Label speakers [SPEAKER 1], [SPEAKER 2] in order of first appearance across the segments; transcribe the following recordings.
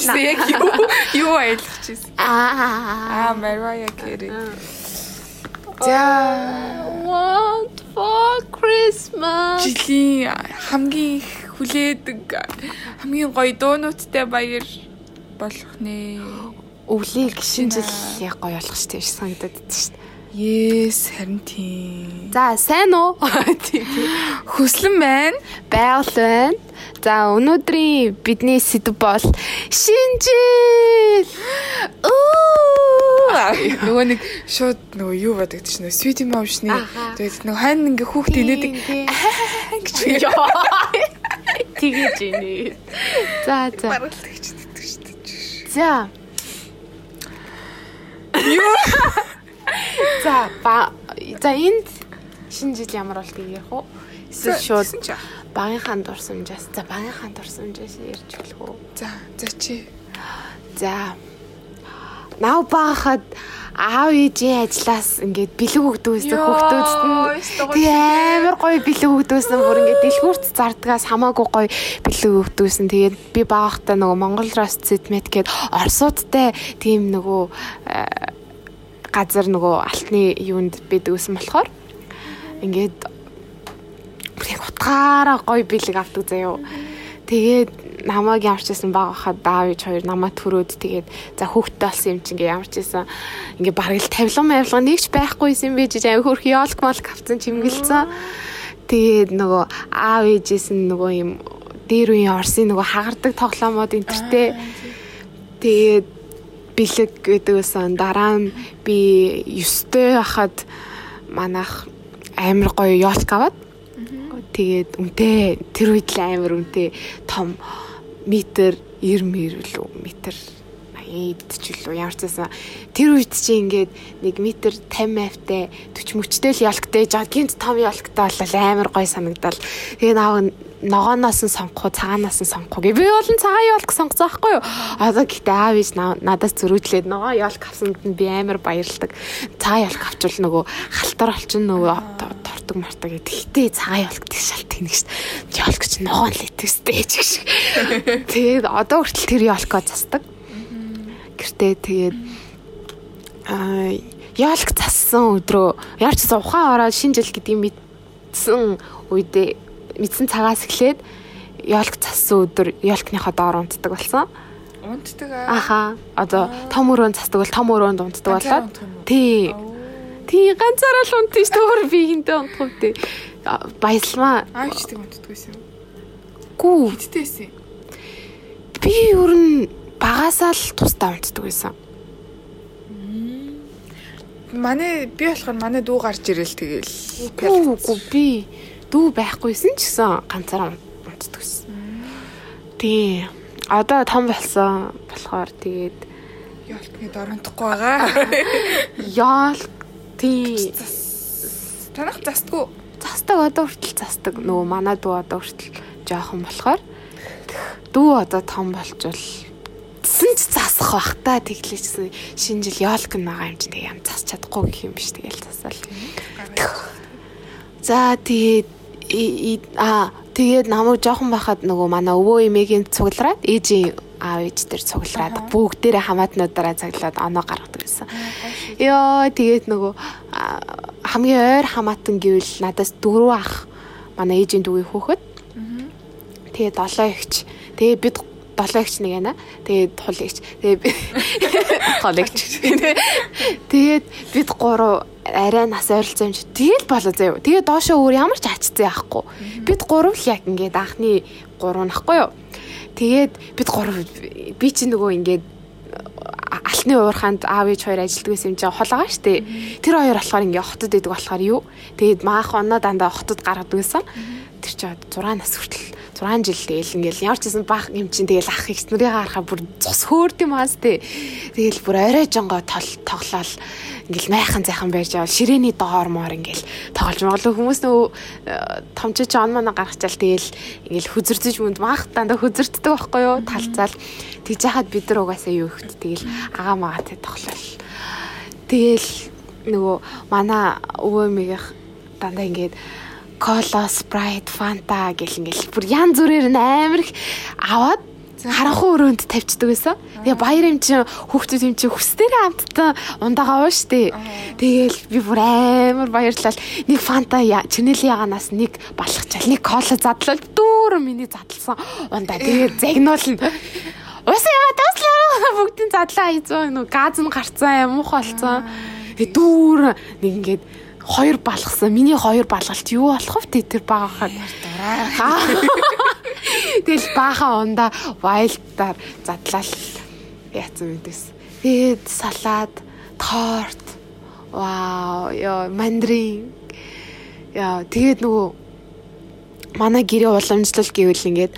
[SPEAKER 1] хэлсэн яг юу юу ойлгож ирсэн.
[SPEAKER 2] Аа.
[SPEAKER 1] Mariah Carey. За
[SPEAKER 2] Want for Christmas.
[SPEAKER 1] жилийн хамгийн их хүлээдэг хамгийн гоё дуунуудтай баяр болох нэ.
[SPEAKER 2] Өвлийг гişin жил яг гоё болох шүү дээ санагдаад байдаг шүү дээ.
[SPEAKER 1] Yes, харин тийм.
[SPEAKER 2] За сайн уу?
[SPEAKER 1] Хүслэн байна.
[SPEAKER 2] Байгаль байна. За өнөөдрийн бидний сэдв бол шинжил.
[SPEAKER 1] Нөгөө нэг шууд нөгөө юу бодогд чинь sweet emotion-ы тэгээд нөгөө хань ингээ хүүхд инээдэг гэж
[SPEAKER 2] Яа. Тэгэж ийнэ. За за.
[SPEAKER 1] баргалдаг ч гэдэг шүү дээ.
[SPEAKER 2] За.
[SPEAKER 1] Юу?
[SPEAKER 2] За ба за энд шинэ жил ямар болдгийг ярих уу? Эсвэл шууд багынхаа дурсамжаас за багынхаа дурсамжаас ярьж болох уу?
[SPEAKER 1] За, за чи.
[SPEAKER 2] За. Нав багахад аав ээжийн ажлаас ингээд бэлэг өгдөөсөн хүүхдүүдэд нь тий амар гоё бэлэг өгдөөсөн бүр ингээд дэлгүүрт зардгаас хамаагүй гоё бэлэг өгдөөсөн. Тэгээд би багахтаа нөгөө Монгол Рост Зэтмет гээд Оросуудтай тийм нөгөө э, газар нөгөө алтны юунд бидгөөсөн болохоор ингээд бүр яг утгаараа гоё бэлэг авдаг заяо. Тэгээд намайг ямарчсан баг хахад аав ээж хоёр намайг төрөөд тэгээд за хүүхдтэй болсон юм чи ингээ ямарчсан ингээ бараг л тавилан мавилга нэгч байхгүй юм байж аяа хөрх ёолк молк авцсан чимгэлцэн. Тэгээд нөгөө аав ээжээс нь нөгөө юм дээр үеийн Орсын нөгөө хагардаг тоглоомод энтертэй тэгээд бэлэг гэдэг байсан. Дараа нь би 9-тэй хахад манайх амар гоё ёолк аваад тэгээд үнтэй тэр үед л амар үнтэй том метр 90 мэр лөө метр 80 ч үлээ ямар ч байсан. Тэр үед чи ингээд нэг метр 50 автай 40 мөчтэй л ялгтай жаа гинт том ялгтай болол амар гой санагдал. Тэгээ наав ногооноос нь сонгох цагаанаас нь сонгох гэ би бол цагаан ялг сонгоцсон байхгүй юу? Одоо гэхдээ аав ээж на- надаас зөрүүдлээд ногоо ялг авсанд нь би амар баярлдаг. Цагаан ялг авчвал нөгөө халтар олчин нөгөө то- тортог мартаг гэдэг гэхдээ цагаан ялг тэг шалт тэнэг шүү дээ ялг чи ногоон л итгэвстэй ч гэх шиг. Тэгээд одоо хүртэл тэр ялгоо застдаг гэртээ тэгээд аа ялг зассан өдрөө яар ч гэсэн ухаан ороод шинэ жил гэдгийг мэдсэн үедээ мэдсэн цагаас эхлээд ялг зассан өдөр ялгныхаа доор унтдаг болсон.
[SPEAKER 1] Унтдаг аа.
[SPEAKER 2] Аха. Одоо том өрөөнд засдаг бол том өрөөнд унтдаг болоод. Тий. Тий ганцаараа л унтчих шүү дээ. Би хинтээ унтах үедээ. Баясалмаа.
[SPEAKER 1] Аавчдаг унтдаг байсан.
[SPEAKER 2] Гүү.
[SPEAKER 1] Хиттэй байсан.
[SPEAKER 2] Би ер нь багасаа л тусдаа унтдаг байсан.
[SPEAKER 1] Манай би болохоор манай дүү гарч ирэл тэгэл.
[SPEAKER 2] Гүү гүү би дүү байхгүйсэн ч гэсэн ганцаараа унтдаг байсан. Тий. Одоо том болсон болохоор тэгээд
[SPEAKER 1] Ялтны доронтохгүй байгаа.
[SPEAKER 2] яал тий
[SPEAKER 1] Танах застгүй.
[SPEAKER 2] застаг одоо хүртэл застаг нөгөө манай дүү одоо хүртэл жоохон болохоор дүү одоо том болчвол сэн ч засах бах та тэглээчсэн шинэ жил яолк нь байгаа юм чинь тэг ям засч чадахгүй гэх юм биш тэгэл засаал. За тэгээд аа тэгээд намайг жоохон байхад нөгөө манай өвөө эмээгийн цуглараад ээжийн аав ээж дээр цуглараад бүгдээрээ хамаатнуудаараа цаглаад оноо гаргадаг байсан. Йоо тэгээд нөгөө хамгийн ойр хамаатан гэвэл надаас дөрөв ах манай ээжийн дүүгийн хүүхэд. Тэгээд долоо ихч. Тэгээд бид долоо ихч нэг яана. Тэгээд тул ихч. Тэгээд тул ихч. Тэгээд бид гурав арай нас ойролцоо юм чи. Тэгээд болоо заяа. Тэгээд доошоо өөр ямар ч ачцсан яахгүй. Бид гурав л яг ингээд анхны гурав нахгүй юу. Тэгээд бид гурав би чи нөгөө ингээд алтны уурханд аав ээж хоёр ажилладаг байсан юм чинь хол байгаа штэ. Тэр хоёр болохоор ингээ хотод идэг болохоор юу. Тэгээд маах оноо дандаа хотод гаргадаг байсан. Тэр чи 6 нас хүртэл 6 жил тэгэл ингээл ямар ч гэсэн баах юм чинь тэгэл ах их нарыг харахаа бүр цус хөөрд юм аас тээ. Тэгэл бүр орой жонгоо тол тоглоал. Ингээл майхан зайхан байж авал ширээний доор моор ингээл тоглож моглоо. Хүмүүс нөгөө э, томчиж он манай гаргачаал тэгэл ингээл хүзэрдэж мүнд маах дандаа хүзэрддэг байхгүй юу? Талцаал. Тэгж яхад бид нар угаасаа юу ихт тэгэл агаа магаатай тоглоал. Тэгэл нөгөө манай өвөө мэгийнх дандаа ингээд кола, спрайт, фанта гэл ингээл бүр ян зүрээр нь амар их аваад харанхуй өрөөнд тавьчихдаг байсан. Тэгээ баяр юм чи хүүхдүүд юм чи хүсдэрээ хамтдаа ундагаа уу штэ. Тэгээл би бүр амар баярлал. Нэг фанта чинэл яганаас нэг балхачаал нэг кола задлал дүүрэн миний задлсан ундаа. Тэгээ загнуулна. Ус яа таслаа бүгдийн задлаа хийзөө нөө газ нь гарцсан юм уу холцсон. Тэгээ дүүр нэг ингээд хоёр балгасан. Миний хоёр балгалт юу болох вэ тэр багахад. Тэгэл баахан унда вайлдаар задлал яатсан мэдээс. Тэгээд салаад, торт. Вау, ёо, мандрин. Яа, тэгээд нөгөө манай гэрээ уламжлал гэвэл ингээд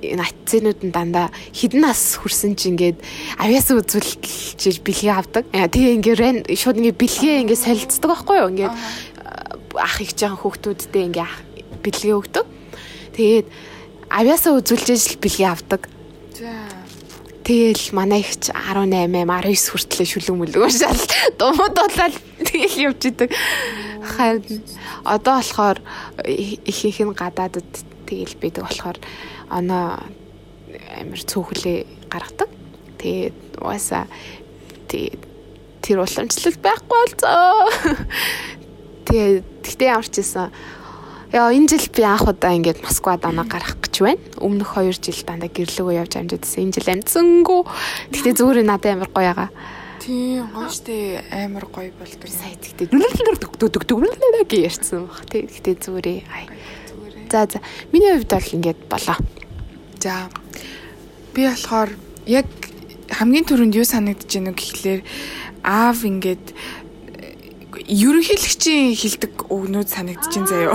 [SPEAKER 2] нацэнүүд нь дандаа хідэн нас хүрсэн чи ингээд авьяас үзүүлж бэлгээ авдаг. Тэгээ ингээд шууд ингээд бэлгээ ингээд солилцдог байхгүй юу? Ингээд ах их жаахан хүүхдүүдтэй ингээд бэлгээ өгдөг. Тэгээд авьяасаа үзүүлж л бэлгээ авдаг. Тэгэл манай ихч 18 19 хүртлээ шүлэг мүлэг уушаал думууд болол тэгэл явж идэг. Харин одоо болохоор ихийнх нь гадаадд тэгэл бидэг болохоор оноо амир цөөхлөө гаргадаг. Тэгээд угаасаа тэр уламжлал байхгүй болцоо. Тэгээд тэгтээ ямар ч байсан Яа энэ жил би анх удаа ингээд Москвад оноо гарах гэж байна. Өмнөх 2 жил дандаа гэрлөөгөө явж амжаадсэн. Энэ жил амцсангүй. Гэтэ зүгээр надад амар гоё ягаа.
[SPEAKER 1] Тийм гоё штэ амар гоё болдог.
[SPEAKER 2] Сая тэгтээ дүлэлдэр дөгдөг дөгдөг гэж ярьсан баг. Тэгтээ зүгээрээ. За за. Миний хувьд бол ингээд болоо.
[SPEAKER 1] За. Би болохоор яг хамгийн түрүүнд юу санагдаж байна гэхлээр аав ингээд ерөнхийлөгчийн хилдэг үгнүүд санагдаж байна заяо.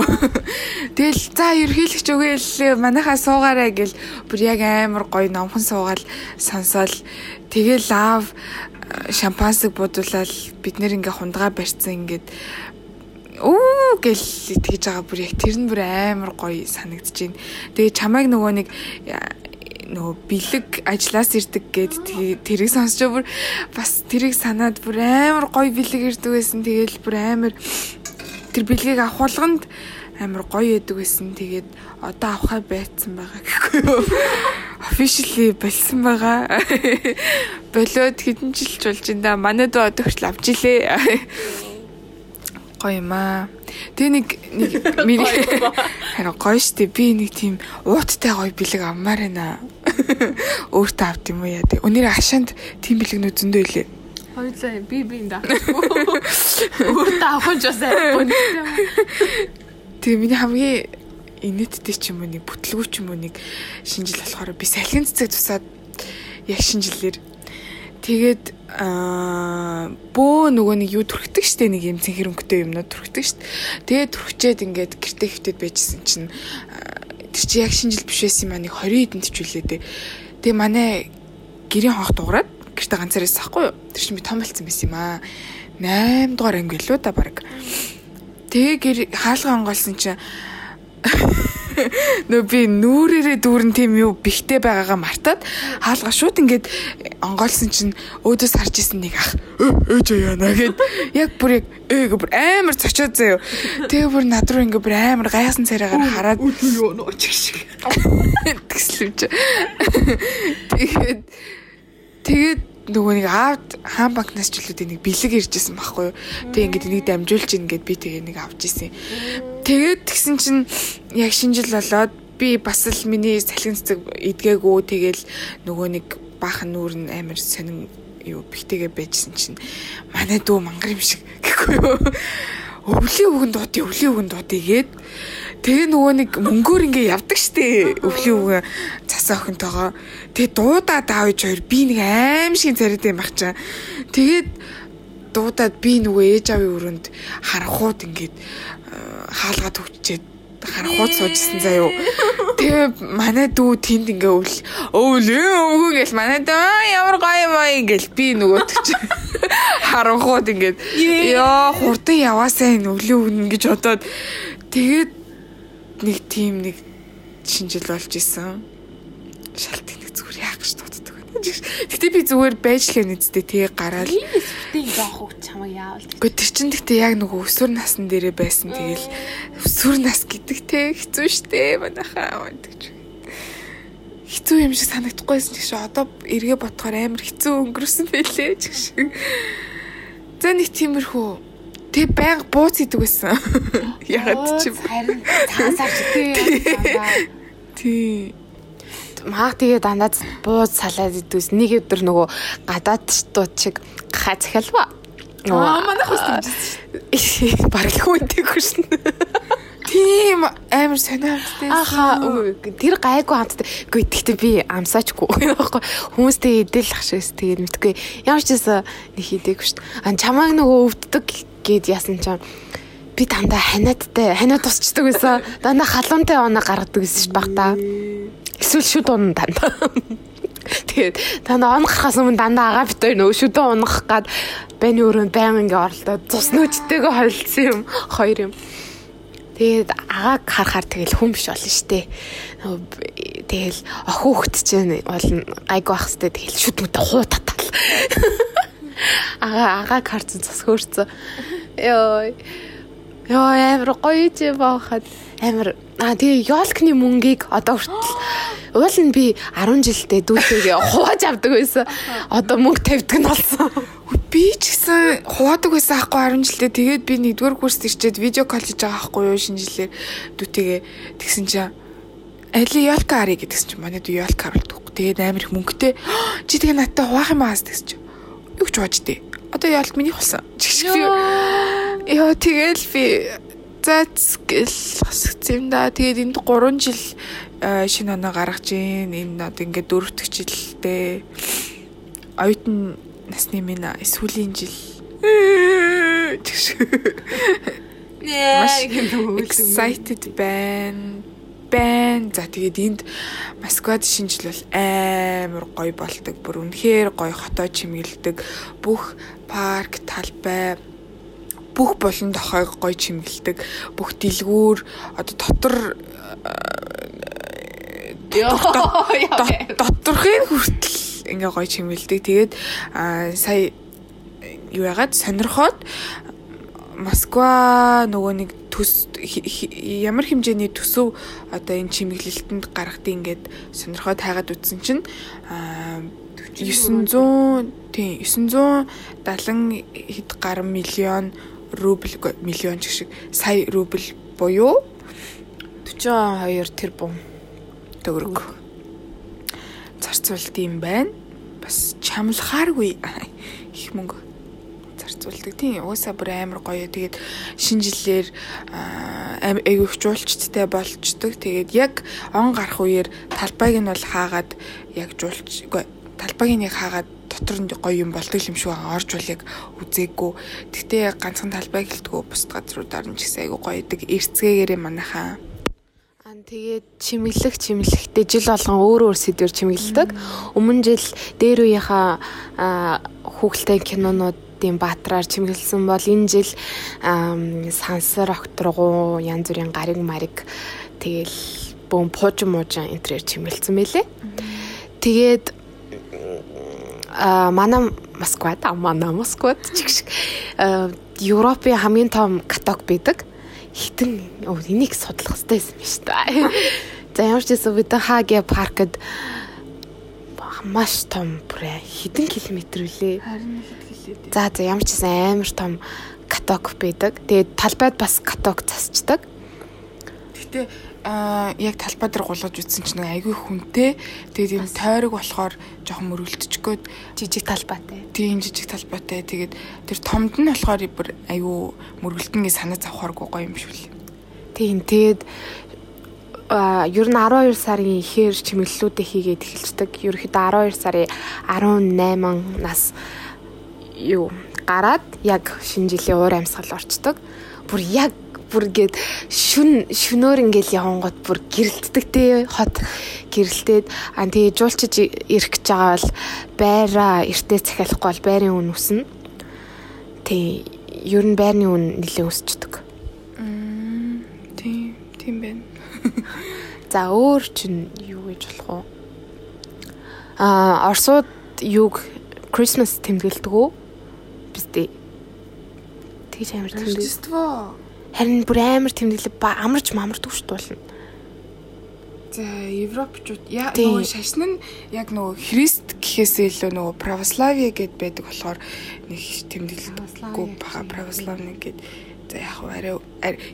[SPEAKER 1] Тэгэл за ерөнхийлөгч үгээл манайхаа суугаарай гэл бүр яг амар гоё номхон суугаал сонсоол тэгэл аав шампансыг будуулаад бид нэр ингээ хундгаа барьцсан ингээд оо гэл тэгж байгаа бүр яг тэр нь бүр амар гоё санагдаж байна. Тэгээ чамайг нөгөө нэг нөгөө бэлэг ажлаас ирдэг гэд тэрийг сонсч бүр бас тэрийг санаад бүр амар гоё бэлэг ирдэг байсан. Тэгээл бүр амар тэр бэлгийг авах болгонд амар гоё яадаг байсан. Тэгээд одоо авахаа байцсан байгаа гэхгүй юу. Officially болсон байгаа. Болоод хэдэн жил болж энэ да. Манайд одоо хүртэл авч илээ гоё юм аа. Тэгээ нэг нэг миний харин гоё штэ би нэг тийм ууттай гоё бэлэг авмаар байна. Өөртөө авт юм уу яа. Өнөр хашаанд тийм бэлэгнүүд зөндөө илээ.
[SPEAKER 2] Хоёулаа би би энэ. Өөртөө авах ч бас айгүй.
[SPEAKER 1] Тэгээ миний хамгийн инээдтэй ч юм уу нэг бүтлгүү ч юм уу нэг шинжил болохоор би салхин цэцэг тусаад яг шинжилээр тэгээд аа бөө нөгөө нэг юу түрхдэг штэ нэг юм цэнхэр өнгөтэй юмнууд түрхдэг штэ. Тэгээд түрхчээд ингээд гэртээ хөвтөд байжсэн чинь тэр чи яг шинжил биш байсан юм а нэг 20 хэдэн төвчлээ дээ. Тэгээ манай гэрийн хонх дуурайд гэртээ ганцаарээс ахгүй юу? Тэр чинь би том болсон байсан юм а. 8 дугаар анги лөө да баг. Тэгээ гэр хаалга онгоолсон чинь нөө би нүрээрээ дүүрэн тийм юу бихтэй байгаагаа мартаад хаалга шууд ингээд онгойлсон чинь өөдөөс харж исэн нэг ах ээж яана гэд яг бүр яг ээг бүр амар цочоод заяо тэгээ бүр над руу ингээд бүр амар гайхсан царайгаар хараад юу нөө чиг шиг тэгслэмж тэгээд тэгээд нөгөө нэг аавд хаан банкнаас ч үлээд нэг бэлэг иржсэн байхгүй юу. Тэгээ ингээд энийг дамжуулж ийн гэд би тэгээ нэг авч исэн. Тэгээд тэгсэн чинь яг шинжил болоод би бас л миний салхин цэцэг идгээгүй тэгэл нөгөө нэг баахан нүүр нь амар сонин юу бихтэйгээ байжсэн чинь манай дүү мангар юм шиг гэхгүй юу. Өвлийн үгэн дуудыг өвлийн үгэн дуудыг гээд Тэгээ нөгөө нэг мөнгөөр ингээ явдаг штэ. Өвлийн үгэн цасаа охинтойгоо. Тэгээ дуудаад аавж хоёр би нэг аим шиг царайд юм бах чаа. Тэгээд дуудаад би нөгөө ээж аавын өрөөнд харанхууд ингээд хаалгаад хөвчээд харанхууд суужсэн заяо. Тэгээ манай дүү тэнд ингээ өвл өвлөө өвгөн гэл манай дүү ямар гоё юм аа ингээл би нөгөө төч харанхууд ингээд ёо хурдан яваасаа энэ өвлөө өвгөн гэж бодоод тэгээд нэг тийм нэг шинжил болж исэн. Шалтгаан нэг зүгээр яах гэж дууддаг байна. Гэтэ би зүгээр байж л нэцтэй тэгээ гараал.
[SPEAKER 2] Сүртэй жоох үг чамаа яавал.
[SPEAKER 1] Гэхдээ тэр чин гэхдээ яг нөгөө өсвөр насн дээрээ байсан. Тэгэл өсвөр нас гэдэг те хэцүү шттэ манайхаа ч. хэцүү юм шиг санагдахгүйсэн гэсэн одоо эргээ бодохоор амар хэцүү өнгөрсөн байлээ гэсэн. За нэг тиймэрхүү тэг байнга бууц идэг байсан. Ягаад чи
[SPEAKER 2] харин цаасаар ч тий.
[SPEAKER 1] тий
[SPEAKER 2] Маа тэгээ дандаа бууз салаад идвэс нэг өдөр нөгөө гадаад штууд шиг гахаа захиалва.
[SPEAKER 1] Аа манайх бас тэгжсэн.
[SPEAKER 2] Бараг хүнтэй хүрсэн.
[SPEAKER 1] Тийм амар сониомжтой.
[SPEAKER 2] Аха тэр гайгүй хамттай. Үгүй гэхдээ би амсаачгүй. Хүмүүстэй идэл ах шээс тэгээд мэдгүй. Ямар ч гэсэн нэг хийдэггүй дээ. Ан чамайг нөгөө өвддөг гэд яасан чинь би дандаа ханиадтай ханиад тусчдаг байсан. Дандаа халуунтай оноо гаргадаг байсан шүү багтаа. Эсвэл шүд унан дандаа. Тэгээд та нар он гарахаас өмнө дандаа агаа бит хоёр нөгөө шүдэн унах гад байны өрөөнд баян ингээ оролдоод цус нөөжтэйгээ холилдсон юм хоёр юм. Тэгээд агааг харахаар тэгэл хүн биш болно штэ. Тэгэл охин хөхт чинь бол гайг байх штэ тэгэл шүд мүтэ хуу татал. Ага агааг харсан цус хөөрцөн. Йой. Йоо амар гоё ч баахад амар аа тэгээ ёлкны мөнгийг одоо хүртэл уул нь би 10 жилдээ дүүтэйгээ хувааж авдаг байсан. Одоо мөнгө тавьдаг нь болсон.
[SPEAKER 1] Би ч гэсэн хуваадаг байсан аахгүй 10 жилдээ тэгээд би нэгдүгээр курст ирчээд видео колл хийж байгаа аахгүй юу шинэ жилээр дүүтэйгээ тэгсэн чинь Али ёлка ари гэдгсэн чинь манай дүү ёлка харуулдаг. Тэгээд амар их мөнгөтэй чи тэгээ надтай хуваах юм аас гэсэн чинь юу ч хувааж дээ. Одоо ёлк миний болсон. Яа тэгэл би заац гэл хасгцсан да. Тэгээд энд 3 жил шинэ оноо гаргаж гин. Энэ одоо ингээд дөрөвдөг жилдээ оюутан насны минь сүүлийн жил Маш excited байна. Байн. За тэгээд энд Москвад шинжил бол амар гоё болдог. Бүр үнэхээр гоё хотоо чимгэлдэг. Бүх парк, талбай бүх болон дохойг гоё чимгэлдэг. Бүх дэлгүүр одоо дотор доторхын хүртэл ингээ гоё чимгэлдэг. Тэгээд сая юу ягаад сонирхоод Москва нөгөө нэг төс ямар хэмжээний төсөв одоо энэ чимэглэлтэнд гаргадیں۔ ингээд сонирхоод хайгаад үтсэн чинь 900 тийм 970 хэд гаруй миллион рубль миллион ч шиг сая рубль буюу
[SPEAKER 2] 42 тэрбум
[SPEAKER 1] төгрөг зарцуулт юм байна. Бас чамлахааргүй их мөнгө зарцуулдаг. Тийм уусаа бүр амар гоё. Тэгээд шинэ жилээр айгүй хжуулчдтай болчдөг. Тэгээд яг он гарах үеэр талбайг нь бол хаагаад яг жуулч талбайг нь хаагаад дотор нь гоё юм болдог юм шиг орж бол яг үзээгүй. Гэхдээ ганцхан талбай гэлтгөө бус газруудаар нь ч гэсэн айгүй гоё идэг. Эрцгээгээрээ манайхаа
[SPEAKER 2] Ан тэгээд чимэглэх чимэглэхдээ жил болгон өөр өөр сэдвэр чимэглэдэг. Өмнө жил дээр үеийнхаа хүүхэлтэй кинонууд тийм баатраар чимгэлсэн бол энэ жил сансар окторгуу янз бүрийн гариг мариг тэгэл бөм пууж муужан энтрээр чимгэлсэн байлээ. Тэгээд манай Москвад манай Москвад ч шиг Европын хамгийн том каток бидэг. Хитэн энийг судлах хэрэгтэй юм шүү дээ. За ямар ч гэсэн бид Хагийн паркд маш том бүрээ хэдэн километр үлээ.
[SPEAKER 1] Харин хэд километр.
[SPEAKER 2] За за ямар ч гэсэн амар том каток байдаг. Тэгээд талбайд бас каток засчдаг.
[SPEAKER 1] Гэтэ аа яг талбай дээр гулгаж үтсэн чинь айгүй хүнтэй. Тэгээд энэ тойрог болохоор жоохон мөрөлдчихгөөд
[SPEAKER 2] Жижиг талбайтай.
[SPEAKER 1] тийм жижиг талбайтай. Тэгээд тэр томд нь болохоор бүр айгүй мөрөлдөнгөө санаа завхааргүй гоё юм шүү лээ.
[SPEAKER 2] Тийм тэгээд а ер нь 12 сарын ихээр чимэглэлүүдээ хийгээд эхэлждэг. Ерөнхийдөө 12 сарын 18 нас юу гараад яг шинэ жилийн уур амьсгал орчдөг. Бүр яг бүр гээд шүн шөнөөр ингээл явангууд бүр гэрэлтдэг те хот гэрэлтээд а тэгээ жуулчиж ирэх гэж байгаа бол байраа эртээ захиалахгүй бол байрын үн өснө. Тэг ер нь байрны үн нэлээд өсчдөг.
[SPEAKER 1] Тийм, тийм байна.
[SPEAKER 2] За өөр чинь юу гэж болох вэ? Аа Оросууд юуг Christmas тэмдэглэдэг үү? Бистэ. Тэгж амар тэмдэглэдэг. Харин бүр амар тэмдэглээ ба амарч шүү дээ болно.
[SPEAKER 1] За Европчууд яа нөгөө шашин нь яг нөгөө христ гэхээсээ илүү нөгөө православие гэд байдаг болохоор нэг тэмдэглэдэггүй бага православны гэд за яг арай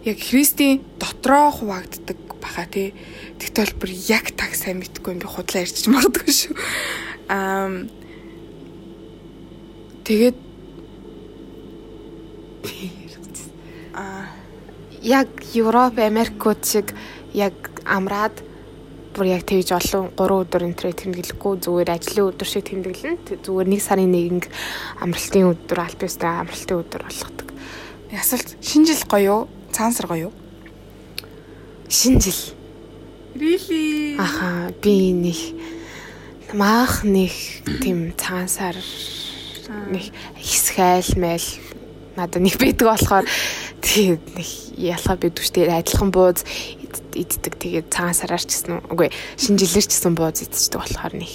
[SPEAKER 1] яг христийн дотроо хуваагддаг бага тий. Тэгтэл бүр яг таг сайн мэдгүй би худлаа ярьчих магадгүй шүү. Аа тэгээд аа
[SPEAKER 2] яг Европ, Америкууд шиг яг амраад бүр яг тэгж олон 3 өдөр энтрээ тэмдэглэхгүй зүгээр ажлын өдөр шиг тэмдэглэн зүгээр нэг сарын нэгэн амралтын өдөр альпист амралтын өдөр болгодог.
[SPEAKER 1] асуулт шинэ жил гоё юу? Цаансар гоё юу?
[SPEAKER 2] Шинэ жил.
[SPEAKER 1] Really?
[SPEAKER 2] Аха би нэг маах нэг тийм цаансаар нэг хэсгээл майл надад нэг байдаг болохоор тэгээд нэг ялгаа бидвч тэгээд адилхан бууз ид- иддэг тэгээд цаансараар ч гэсэн үгүй шинэ жилээр ч гэсэн бууз идчихдэг болохоор нэг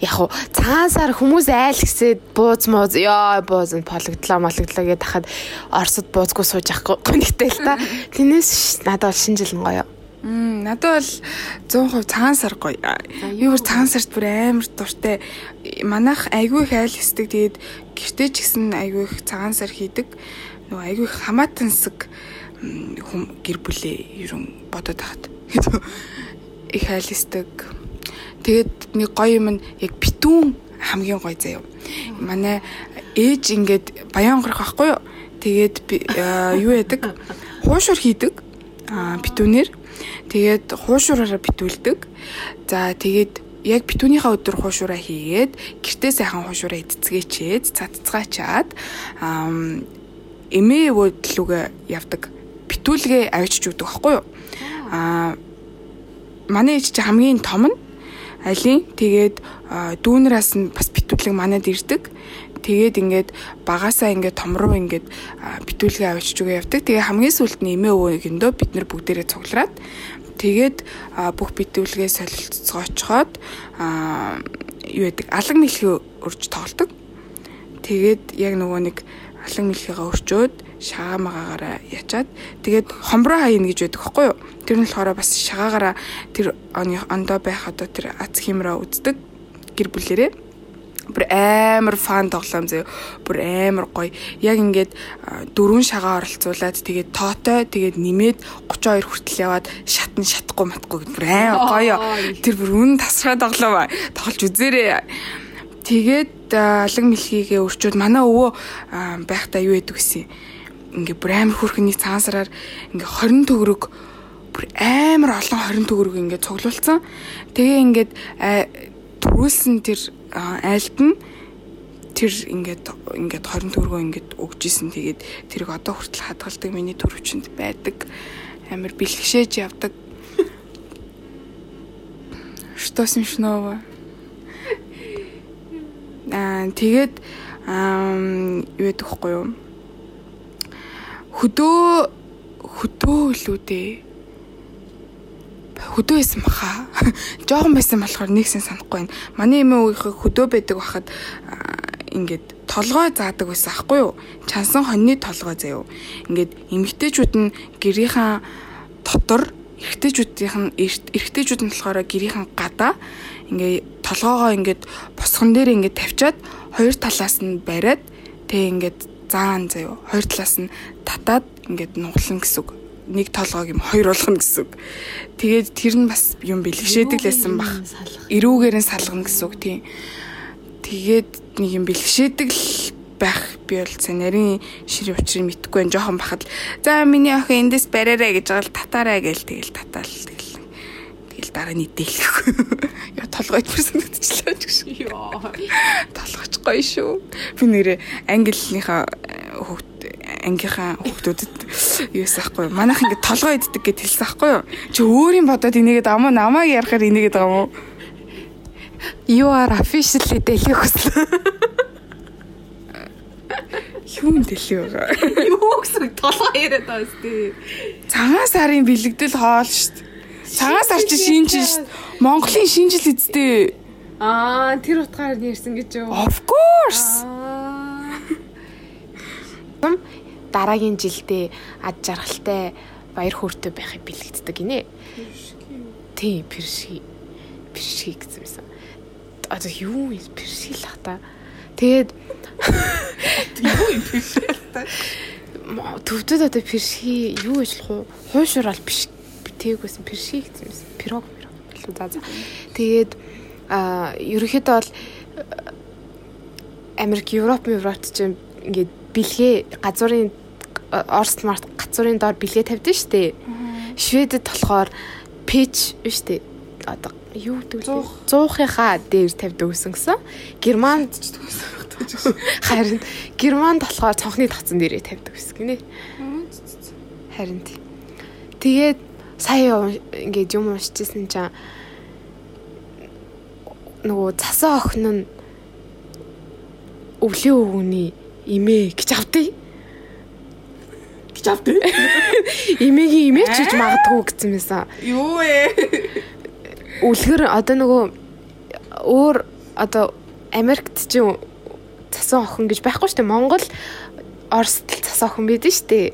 [SPEAKER 2] яг хуу цаансаар хүмүүс айл гэсээд бууз мууз ёо бууз нь пологдлоо моложглоо гэдээ хахад орсод буузгүй сууж явахгүй гонхтэй л та тэрнээс ш- надад бол шинэ жил нь гоё
[SPEAKER 1] Мм надад бол 100% цаансар гоё. Би бүр цаансарт бүр амар дуртай. Манайх айгүй их айл хэсдэг. Тэгээд гэртээ ч гэсэн айгүй их цаансар хийдэг. Нөгөө айгүй хамаатансаг хүм гэр бүлээ ерөн бодоод тахад. Их айл хэсдэг. Тэгээд нэг гоё юм нь яг битүүн хамгийн гоё заяа. Манай ээж ингээд баян онгорох байхгүй юу? Тэгээд юу яадаг? Хуушур хийдэг. Аа битүүнээр. Тэгээд хуушураараа битүүлдэг. За тэгээд яг битүүнийхээ өдөр хуушураа хийгээд гэртээ сайхан хуушураа эдцгээчээд цаццгаачаад аа эмээ өвдлүгэ явдаг. Битүүлгээ авчиж өгдөг байхгүй юу? Аа манай ээж чи хамгийн том нь алин тэгээд аа, дүүнераас нь бас битүүлэг манад ирдэг. Тэгээд ингээд багасаа ингээд том руу ингээд битүүлгээ авчиж өгөө явдаг. Тэгээ хамгийн сүүлд нь эмээ өвөөгөндөө бид нэр бүгдээрээ цуглараад тэгээд бүх битүүлгээ солилцоочхоод юу яадаг алаг мэлхий өрж тоглодог. Тэгээд яг нөгөө нэг алан мэлхийгээ өрчөөд шагаамаагаараа ячаад тэгээд хомброо хаяна гэж байдаг байхгүй юу? Тэр нь болохоор бас шагаагаараа тэр оны ондоо байх одоо тэр ац химраа үздэг гэр бүлэрээ. Бүр амар фан тоглоом зөө бүр амар гоё. Яг ингээд дөрвөн шагаа оролцуулаад тэгээд тоотой тэгээд нэмээд 32 хүртэл яваад шатн шатахгүй матгүй бүр амар гоё. Тэр бүр үн тасраа тоглоом тоглож үзээрэй. Тэгээд а, алаг мэлхийгээ өрчөөд манай өвөө байхдаа юу яадаг гэсэн ингээ бүр амар хүрхний цаансараар ингээ 20 төгрөг бүр амар олон 20 төгрөг ингээ цуглуулсан. Тэгээ ингээд төрүүлсэн тэр а, айлд нь тэр ингээд ингээд 20 төгрөгөө ингээд өгж исэн. Тэгээд тэрийг одоо хүртэл хадгалдаг миний төрөвчөнд байдаг. Амар бэлгшээж явдаг. Что смешного? Тэгээд юу ядах вэ юу? Хөдөө хөдөө үлүү дээ. Хөдөө байсан баха. Жохон байсан болохоор нэгсэн санахгүй байна. Манай эмээ уугийнхаа хөдөө байдаг бахад аа, ингээд толгой заадаг байсан аахгүй юу? Чансан хоньны толгой заяо. Ингээд эмгтээчүүд нь гэрийнхэн дотор эрт- эрэгтэйчүүд нь болохоор гэрийнхэн гадаа ингээ толгоогоо ингээд босгон дээр ингээд тавьчаад хоёр талаас нь бариад тэг ингээд заан заяо. Хоёр талаас нь татаад ингээд нуглан гэсэн үг. Нэг толгойг юм хоёр болгоно гэсэн үг. Тэгээд тэр нь бас юм бэлгшээдэг лсэн бах. Ирүүгээр нь салгана гэсэн үг тийм. Тэгээд нэг юм бэлгшээдэг л байх би бол за нарийн ширийн учрыг мэдхгүй байх жоохон бахад за миний охин эндээс бариараа гэж байгаа л татаарай гээл тэгэл татаал тэгэл дараа нь идэлэхгүй яа толгойд бүр санагдчихлаа ч гэж
[SPEAKER 2] Йоо.
[SPEAKER 1] толгойч гоё шүү. Би нэрээ английнхаа э, хүүхд ангийнхаа хүүхдүүдэд юусэн ахгүй манайх ингэ толгой иддэг гэж хэлсэн ахгүй юу? Чи өөрийн бодоод энийгээд амаа намайг ярахаар энийгээд байгаа юм уу?
[SPEAKER 2] You are officially дэлгэх хүслээ.
[SPEAKER 1] юу юм дэлээ байгаа?
[SPEAKER 2] Юу гэсэн толгой яриад байгаа сте.
[SPEAKER 1] Цагаан сарын бэлэгдэл хоол шүү дээ. Цагаан сар чи шинжил шүү дээ. Монголын шинжил эзтэй.
[SPEAKER 2] Аа, тэр утгаар ярьсан гэж юу?
[SPEAKER 1] Of course.
[SPEAKER 2] Дараагийн жилдээ ад жаргалтай баяр хөөртэй байхыг бэлэгддэг гинэ. тий перши перши гэсэн юмсан. Одоо юу юм перши л хата. Тэгээд
[SPEAKER 1] юу юм перши л та.
[SPEAKER 2] төвдөд одоо перши юу ажиллах уу? Хуушрал биш тээгүйсэн перши гэсэн юмсан. Пирог пирог илүү за за. Тэгээд а ерөнхийдөө бол Америк, Европ, Европт ч ингээд бэлгээ газрын Оросд март газрын доор бэлгээ тавьдсан шүү дээ. Шведэд болохоор пэч биш үү? Одоо юу гэдэг вэ? 100-ынхаа дээр тавьдаг гэсэн гисэн. Германд ч гэсэн. Харин Германд болохоор цонхны тацсан дээрээ тавьдаг гэсэн гинэ. Харин тий. Тэгээд сая ингээд юм уншижсэн чинь нөгөө цасан охин нь өвлийн өвгөний имээ гэж авдээ.
[SPEAKER 1] Гэж авдээ.
[SPEAKER 2] Имээгийн имээч гэж магадгүй гэсэн байсан.
[SPEAKER 1] Юу ээ?
[SPEAKER 2] Үлгэр одоо нөгөө өөр одоо Америкт ч цасан охин гэж байхгүй шүү дээ. Монгол Оросд цасан охин байдаг шүү дээ.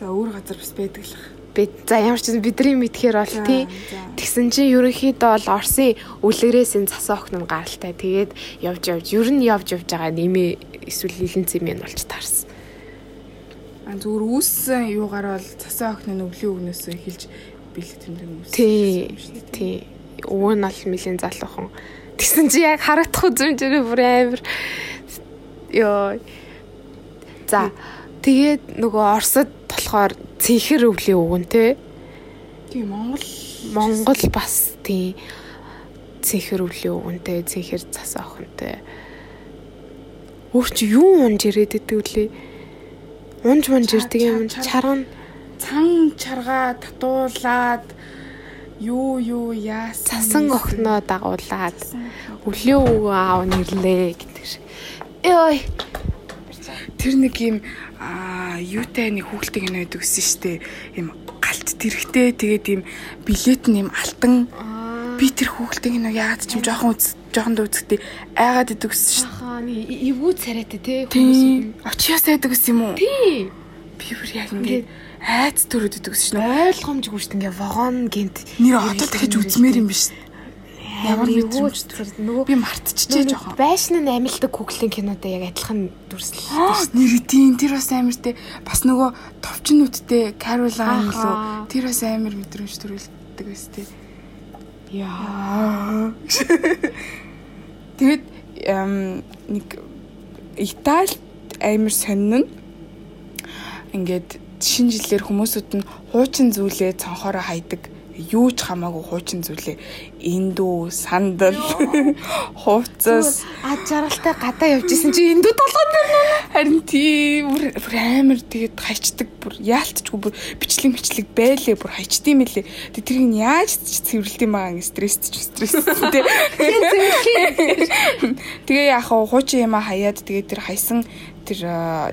[SPEAKER 1] За өөр газар бас байдаг л
[SPEAKER 2] бид за ямар ч бидний мэдхээр бол тий тэгсэн чинь ерөнхийдөө бол Орсын үлгэрээс энэ цас охин нь гаралтай тэгээд явж явж ер нь явж явж байгаа нэмээ эсвэл зэм нь болж таарсан.
[SPEAKER 1] А зүгээр үүссэн юугаар бол цасаа охин нь өвлийн өгнөөс эхэлж бэлэг тэмдэг үүссэн.
[SPEAKER 2] Тий. Тий. Өвөө нь бол нэлийн залуухан. Тэгсэн чи яг харагдах үзмжээрээ бүр амар ёо. За тэгээд нөгөө Оросд болохоор цэнхэр өвлийн өвгөн те.
[SPEAKER 1] Тийм Монгол
[SPEAKER 2] Монгол бас тийм цэнхэр өвлийн өвгөнтэй цэнхэр цас охинтой. Өөр чи юу унж ирээд идэг үлээ? Унж унж ирдэг юм чарган
[SPEAKER 1] цан чаргаа татуулаад юу юу яасан
[SPEAKER 2] цасан охиноо дагуулад өвлийн өвгөө аав нэрлээ гэдэг шиг. Ой.
[SPEAKER 1] Тэр нэг юм аа юутай нэг хүүхэлтэй кино байдаг гэсэн штэ. Им галт тэрхтэй тэгээд им билет нь им алтан. Би тэр хүүхэлтэй кино яагаад ч юм жоохон үз жоохон үзэхдээ айгаад идэг гэсэн штэ.
[SPEAKER 2] Ахаа нэг эвгүй царайтай те
[SPEAKER 1] хүмүүс. Очиос айдаг гэсэн юм уу?
[SPEAKER 2] Тий.
[SPEAKER 1] Би бүр яг ингээд айц төрөд идэг гэсэн шнэ.
[SPEAKER 2] Ойлгомжгүй штэ ингээ вагон гинт
[SPEAKER 1] нэр одоо дахиж үзмээр юм биш. Ямар
[SPEAKER 2] мэдрэмж
[SPEAKER 1] нөгөө би мартчихжээ жоохон.
[SPEAKER 2] Байшин нь амилдаг Google-ийн кинотой яг адилхан дүрслэлтэй.
[SPEAKER 1] Нэр идэв тэр бас амар те бас нөгөө товчнүүдтэй Caroline лөө тэр бас амар мэдрэмж төрүүлдэг байс те. Яа. Тэгэд нэг Италид амар сонин ингээд шинэ жилээр хүмүүсүүд нь хуучин зүйлээ цонхороо хайдаг юу ч хамаагүй хуучин зүйлээ. Эндүү сандал хувцас.
[SPEAKER 2] Ад жаргалтай гадаа явж исэн чи эндүү толгойн дээр
[SPEAKER 1] харин тийм бүр амар тэгээд хайчдаг бүр яалтчгүй бүр бичлэг бичлэг байлээ бүр хайчдсан мэлээ тэг тэрийг нь яаж цэвэрлдэм байгаа ингэ стрессч стресс тий тэгээ яг хуучин юм хаяад тэгээд тэр хайсан тэр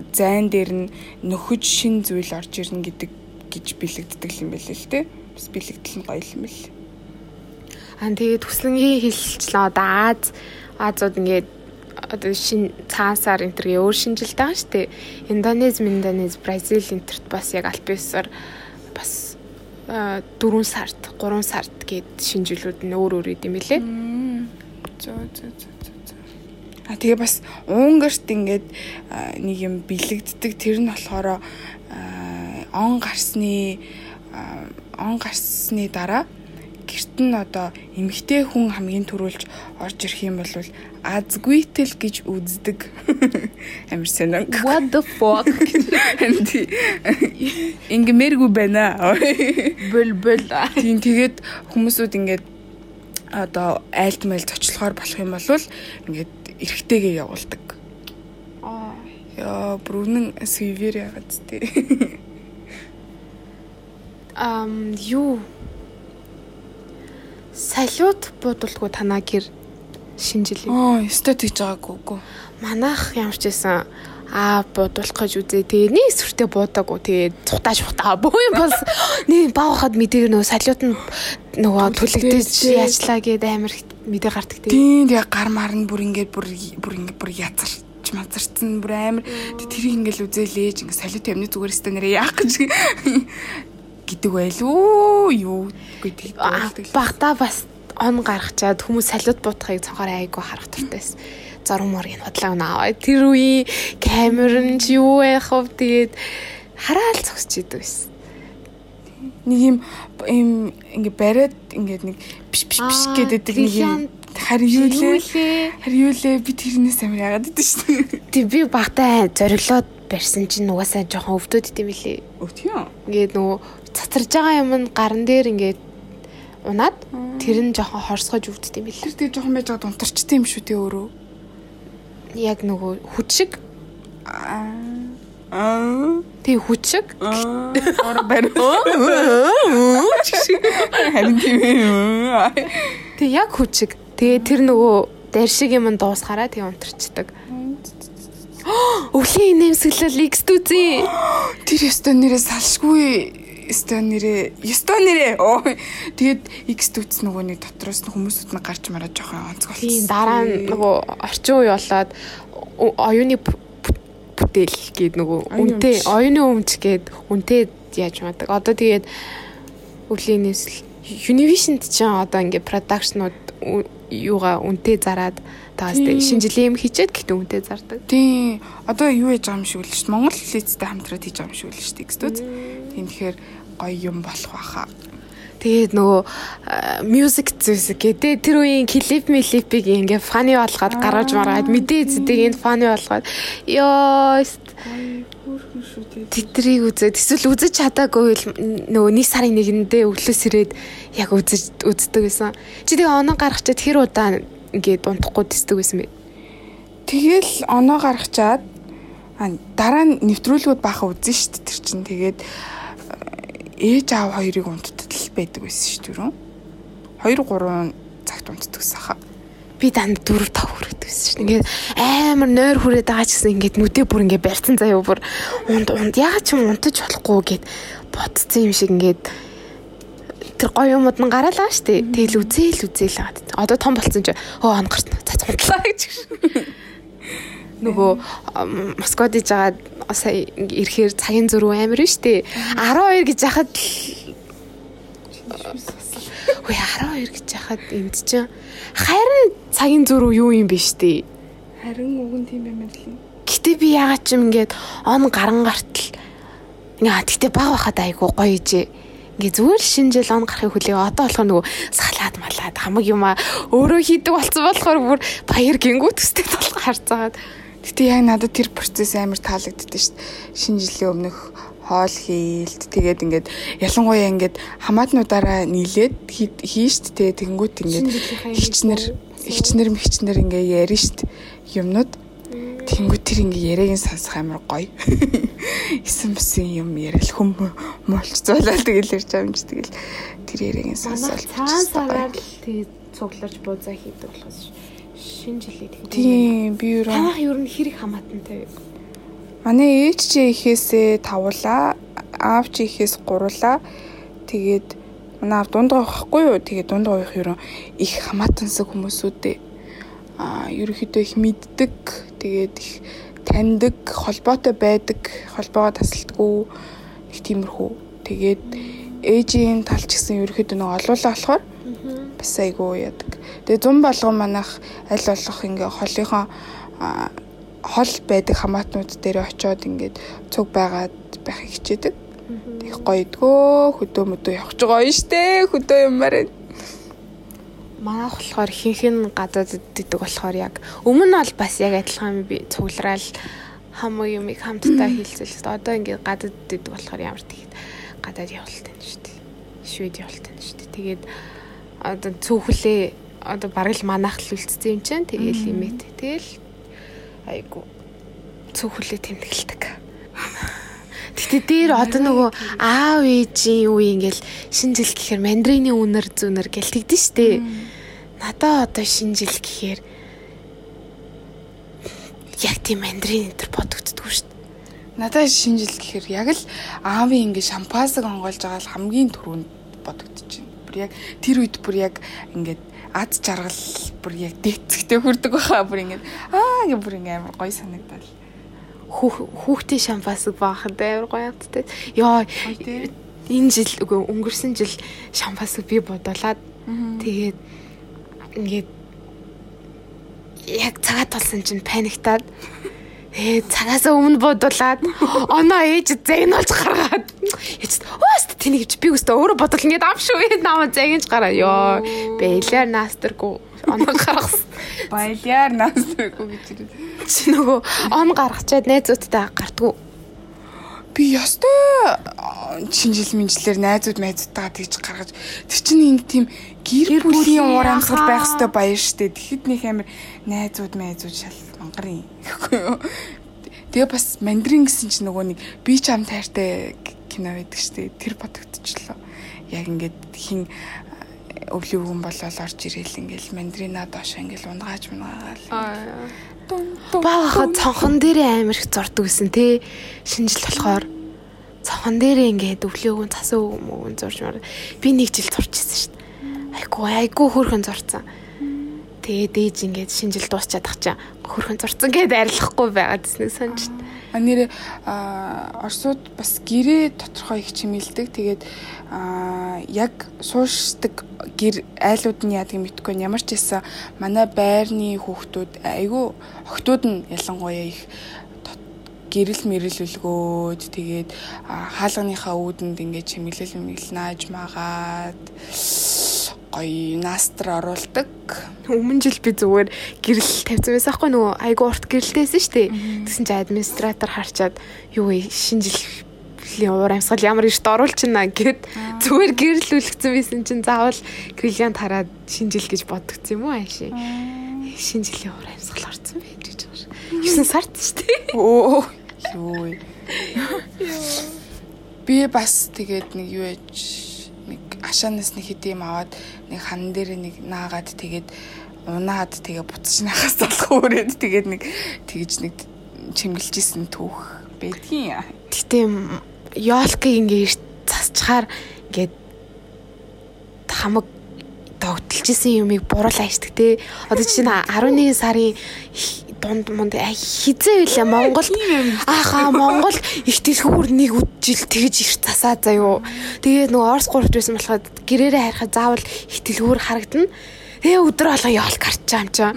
[SPEAKER 1] зайн дээр нь нөхөж шин зүйл орж ирнэ гэдэг гэж бэлэгддэг юм байлээ л тий бас бэлэгдэл нь гоё юм бэл.
[SPEAKER 2] Аа тэгээд төслөнгийн хилчлээ одоо Аз Азууд ингээд одоо шин цаасаар энэ төргийн өөр шинжилт байгаа шүү дээ. Индонез, Индонез, Бразил энтерт бас яг альпиусаар бас 4 сард, 3 сард гээд шинжилүүд нь өөр өөр идэм билээ.
[SPEAKER 1] Зөө зөө зөө. А тэгээ бас Унгарт ингээд нэг юм бэлэгддэг тэр нь болохоор он гарсны он гарсны дараа гэрт нь одоо эмгтэй хүн хамгийн түрүүлж орж ирэх юм бол азгүйтэл гэж үздэг. Амар сонин.
[SPEAKER 2] What the fuck?
[SPEAKER 1] Ингмэргүй байна.
[SPEAKER 2] Бөл бөл.
[SPEAKER 1] Тийм тэгээд хүмүүсүүд ингээд одоо айлт майл зочлохоор болох юм бол ингээд эргэтэйгээ явуулдаг. Аа. Яа, бүрнэн свивэр ягаад тээ
[SPEAKER 2] ам юу салют буудалгүй танаа гэр шинжилээ.
[SPEAKER 1] Аа, өстой тэгж байгаагүй үгүй.
[SPEAKER 2] Манайх ямар ч байсан аа буудуулах гэж үзээ. Тэгээ нэг сүртэй буудаагүй. Тэгээ цухтаа шухтаа боо юм бас нэг баахад мэдээ нөгөө салют нь нөгөө төлөгдөж яачлаа гээд амар мэдээ гардаг
[SPEAKER 1] тэгээ. Тийм тэгээ гар мар нь бүр ингээд бүр бүр ингээд бүр язар мазарцсан бүр амар тэрийг ингээл үзээлээж ингээ салют амны зүгээр өстой нэрээ яах гэж гэдэг байлуу юу гэдэг.
[SPEAKER 2] Багтаа бас он гаргачаад хүмүүс салют буутахыг цонхоор айгу харах туртайс. Зурм моргийн бодлоо наваа. Тэр үе камер нь ч юу байх вэ тэгээд хараал зогсож идэв байсан.
[SPEAKER 1] Нэг юм юм ингээ бариад ингээд нэг биш биш биш гэдэг нэг юм хариулээ. Хариулээ би тэрнээс амар яагаад идэв шүү дээ.
[SPEAKER 2] Тэг би багтаа зориглоод барьсан чинь угаасаа жоохон өвдөд идэм билээ.
[SPEAKER 1] Өө тийм.
[SPEAKER 2] Ингээд нөгөө цацарж байгаа юм нь гаран дээр ингээд унаад тэр нь жоохон хорсгож өвддөг юм билээ.
[SPEAKER 1] Тэр тэгээ жоохон байж байгаа унтарчтай юм шүү дээ өөрөө.
[SPEAKER 2] Яг нөгөө хүч шиг тэг хүч шиг
[SPEAKER 1] Ора барь. Харин тийм юм.
[SPEAKER 2] тэг яг хүч шиг. Тэгээ тэр нөгөө дайр шиг юм дуусгараа тэг унтарчдаг. Өвлийн нэмсгэлэл X дүүзээ.
[SPEAKER 1] Тэр ёстой нэрээ салшгүй ёстой нэрээ ёстой нэрээ оо тэгээд X дүүц нөгөө нэг дотроос нь хүмүүсүүд нь гарч мараад жоохон онцгой
[SPEAKER 2] Тийм дараа нь нөгөө орчин үе болоод оюуны бүтээл гээд нөгөө үнтэй оюуны өмч гээд үнтэй яаж мадаг. Одоо тэгээд өвлийн нэмсэл Univision ч одоо ингээ продакшнууд юугаа үнтэй зараад таас
[SPEAKER 1] Тийм.
[SPEAKER 2] шинэ жилийн юм хийчихэд гэхдээ үнтэй зардаг.
[SPEAKER 1] Тийм. Одоо юу яж байгаа юм шиг үл шүү дээ. Монгол лицтэй хамтраад хийж байгаа юм шиг үл шүү дээ. X дүүц. Тийм тэгэхээр гоё юм болох байхаа.
[SPEAKER 2] Тэгээд нөгөө мьюзик зүйлс гэдэг тэр үеийн клип милипиг ингээ фаны болгоод гаргаж маргаад мэдээ зэдэг энд фаны болгоод ёо. Тэтрийг үзээд эсвэл үзэж чадаагүй л нөгөө нэг сарын нэгэндээ өглөөс ирээд яг үзэж үздэг байсан. Чи тэгээ оноо гаргачаад хэр удаа ингээд унтахгүй тэсдэг байсан бэ?
[SPEAKER 1] Тэгэл оноо гаргачаад дараа нь нэвтрүүлгүүд баха үзэн дээ. Тэр чинь тэгээд э, ээж аав хоёрыг унтдад л байдаг байсан шүү дээ. 2 3 цагт унтдаг гэсэн хаа.
[SPEAKER 2] Би данд 4 5 хүрээд байсан шүү. Ингээд амар нойр хүрээд байгаа ч гэсэн ингээд нүдээ бүр ингээд барьсан заяа бүр унд унд яагаад ч юм унтаж болохгүй гэд бодсон юм шиг ингээд тэр гоё юмуд нь гараалаа штэ. Тэгэл үзээл үзээл хагаад. Одоо том болцсон чи өө он гарсан. За цунтлаа гэж. Нөгөө Москвад иж байгаа сая ирэхээр цагийн зөрүү амар нь штэ. 12 гэж яхад Үгүй 12 гэж яхад энд чинь харин цагийн зөрүү юу юм бэ штэ.
[SPEAKER 1] Харин уг нь тийм юм л.
[SPEAKER 2] Гэтэ би ягаад ч юм ингээд он гаран гартал ингээ гэтэ баг байхад айгу гоё ижээ. Ингээ зүгээр л шинэ жил он гарахыг хүлээ. Одоо болох нөгөө салаад малаад хамаг юм а өөрөө хийдэг болсон болохоор бүр баяр гингүүт өстэй толго харцаагаад.
[SPEAKER 1] Гэтэ яг надад тэр процесс амар таалагддээ шүү дээ. Шинэ жилийн өмнөх хоол хийлт тэгээд ингээд ялангуяа ингээд хамаатнуудаараа нийлээд хий- хийн шүү дээ. Тэгэнгүүт ингээд хичнэр хичнэр хичнэр ингээ ярина дээ. Юмнууд Тэнгүү тэр ингээ яриаг нь сонсох амар гоё. Исэн бүсэн юм яриад хүм муулч зуулаад тэгэл ярьж байгаа юм чи тэгэл тэр яриаг нь сонсоод
[SPEAKER 2] цаан сараар л тэгээ цугларч буузаа хийдэг болохоос шинэ жилийн тэгээ.
[SPEAKER 1] Тийм би юу
[SPEAKER 2] Танах ер нь хэрэг хамаатантай вэ?
[SPEAKER 1] Манай ээж чи ихээсээ тавуулаа, аав чи ихээс гуруулаа. Тэгээд манай аав дундгаа байхгүй юу? Тэгээд дундгаа явах ерөн их хамаатансаг хүмүүсүүдээ аа ерөөхдөө их мэддэг. Тэгээд их таньдаг, холбоотой байдаг, холбоогоо тасалдаггүй их тиймэрхүү. Тэгээд ээжийн тал ч гэсэн ерөөхдөө нэг олуулаа болохоор бас айгуу яадаг. Тэгээ зун болгон манах аль болох ингээ холынхоо аа, хол байдаг хамаатнууд дээр очиод ингээд цуг байгаад байхыг хичээдэг. Их гоё идгөө хөдөө мөдөө явах ч гоё штэ хөдөө юмар.
[SPEAKER 2] Манайх болохоор нь гадаад иддэг болохоор яг өмнө нь бол бас яг адилхан би цуглараад хамаг юмыг хамтдаа хийлцэл. Одоо ингээд гадаад иддэг болохоор ямар тэгээд гадаад явуултай нь шүү дээ. Швед явуултай нь шүү дээ. Тэгээд одоо цөөхлөө одоо бараг л манайх л үлдсэн юм чинь тэгээл имэт. Тэгэл айгу цөөхлөө тэмдэглэдэг. Гэтэ дээр одоо нөгөө аав ээжийн үе ингээл шинэ жил гэхээр мандрины үнэр зүнэр гэлтэгдэн штэ. Надаа одоо шинэ жил гэхээр яг тийм мандрин энэ төр бодогддгүй штэ.
[SPEAKER 1] Надад шинэ жил гэхээр яг л аавын ингээ шампасаг онгойлж байгаа л хамгийн түрүүнд бодогдож байна. Бүр яг тэр үед бүр яг ингээд ад жаргал бүр яг дээцэгтэй хүрдэг байхаа бүр ингээд аа гэ бүр ингээ амар гоё санагдал.
[SPEAKER 2] Хүүх- Хүүхдийн шампасыг баахад амар гоё амттай. Йоо энэ жил үгүй өнгөрсөн жил шампасыг би бодуулаад тэгээд ингээд яг цагаат толсон чинь паниктаад ээ цагаас өмнө бодуулаад оноо ээж зэгнүүлж гаргаад ээж өөст тэнийг би өстө өөрөө бодвол ингээд ам шүү намаа зэгнэж гараа. Ёо бэлэр наастергүй оноо гаргасан
[SPEAKER 1] баялаар наастергүй гэж
[SPEAKER 2] чи нөгөө он гаргачаад найзуудтай гартгүй
[SPEAKER 1] би ёстой. Шинжил минжлэр найзууд майзуудтайгаа тэгж гаргаж тэр чинь ингэ тийм гэр бүлийн уур амьсгал байх хэвээр баяр штэ. Тэгэхэд нэг амир найзууд майзууд шал мангарын гэхгүй юу? Тэгээ бас мандрин гэсэн чинь нөгөө нэг би ч ам тайртай кино байдаг штэ. Тэр бодогдчихлоо. Яг ингээд хин өвлийн өвгөн болол орж ирээл ингээл мандрина доош ингээл унгааж мунгагаал
[SPEAKER 2] Бааха цонхон дээрээ амир их зурдаг гэсэн тий. Шинжил болохоор цонхон дээрээ ингээд өвлөөгөн цасан өвгөн зурж маар. Би нэг жил зурчихсан шүү дээ. Айгу айгу хөрхөн зурцсан. Тэгээд ээж ингээд шинжил дуусчаад ах чаа хөрхөн зурцсан гэдээ арилахгүй байгаад гэснэг сонж.
[SPEAKER 1] Нэрээ Оросууд бас гэрээ тодорхой их чимэлдэг. Тэгээд яг суушдаг гэр айлууд нь яадаг мэдгүй ямар ч байсан манай байрны хүүхдүүд айгүй охтууд нь ялангуяа их гэрэл мэрэлүүлгөөд тэгээд хаалганыхаа үүдэнд ингээд чимэглэл мэмэглэнаж магаад гоё настр оруулдаг.
[SPEAKER 2] Өмнө жил би зүгээр гэрэл тавьсан байсан хгүй нөгөө айгу урт гэрэлтэйсэн шүү дээ. Тэгсэн чинь администратор харчаад юу вэ шинэ жилийн уур амьсгал ямар ирт оруулчихна гэд зүгээр гэрэл үлгцэн байсан чинь заавал грилянт хараад шинэ жил гэж бодгдсон юм уу ааши. Шинэ жилийн уур амьсгал орсон байж гэж байгаа. 9 сард шүү дээ.
[SPEAKER 1] Оо юу. Би бас тэгээд нэг юу яж ашаанаас нэг хэд юм аваад нэг хан дээр нэг наагаад тэгээд унаад тэгээ буцаж нахаас залах өрөөд тэгээд нэг тэгж нэг чимгэлжсэн түүх байдгийн.
[SPEAKER 2] Гэтэ ёолкыг ингээ засчаар ингээд хамаг тогтолжсэн юмыг буруулаа ичдэг те. Одоо чинь 11 сарын дунд мунд хизээ үлээ Монгол ааха Монгол их дэлгүүр нэг жил тэгж их засаа заяо. Тэгээд нөгөө Орос гуравт байсан болоход гэрээрээ харихад заавал их дэлгүүр харагдана. Тэгээ өдөр болго яол гарчаа юм чаа.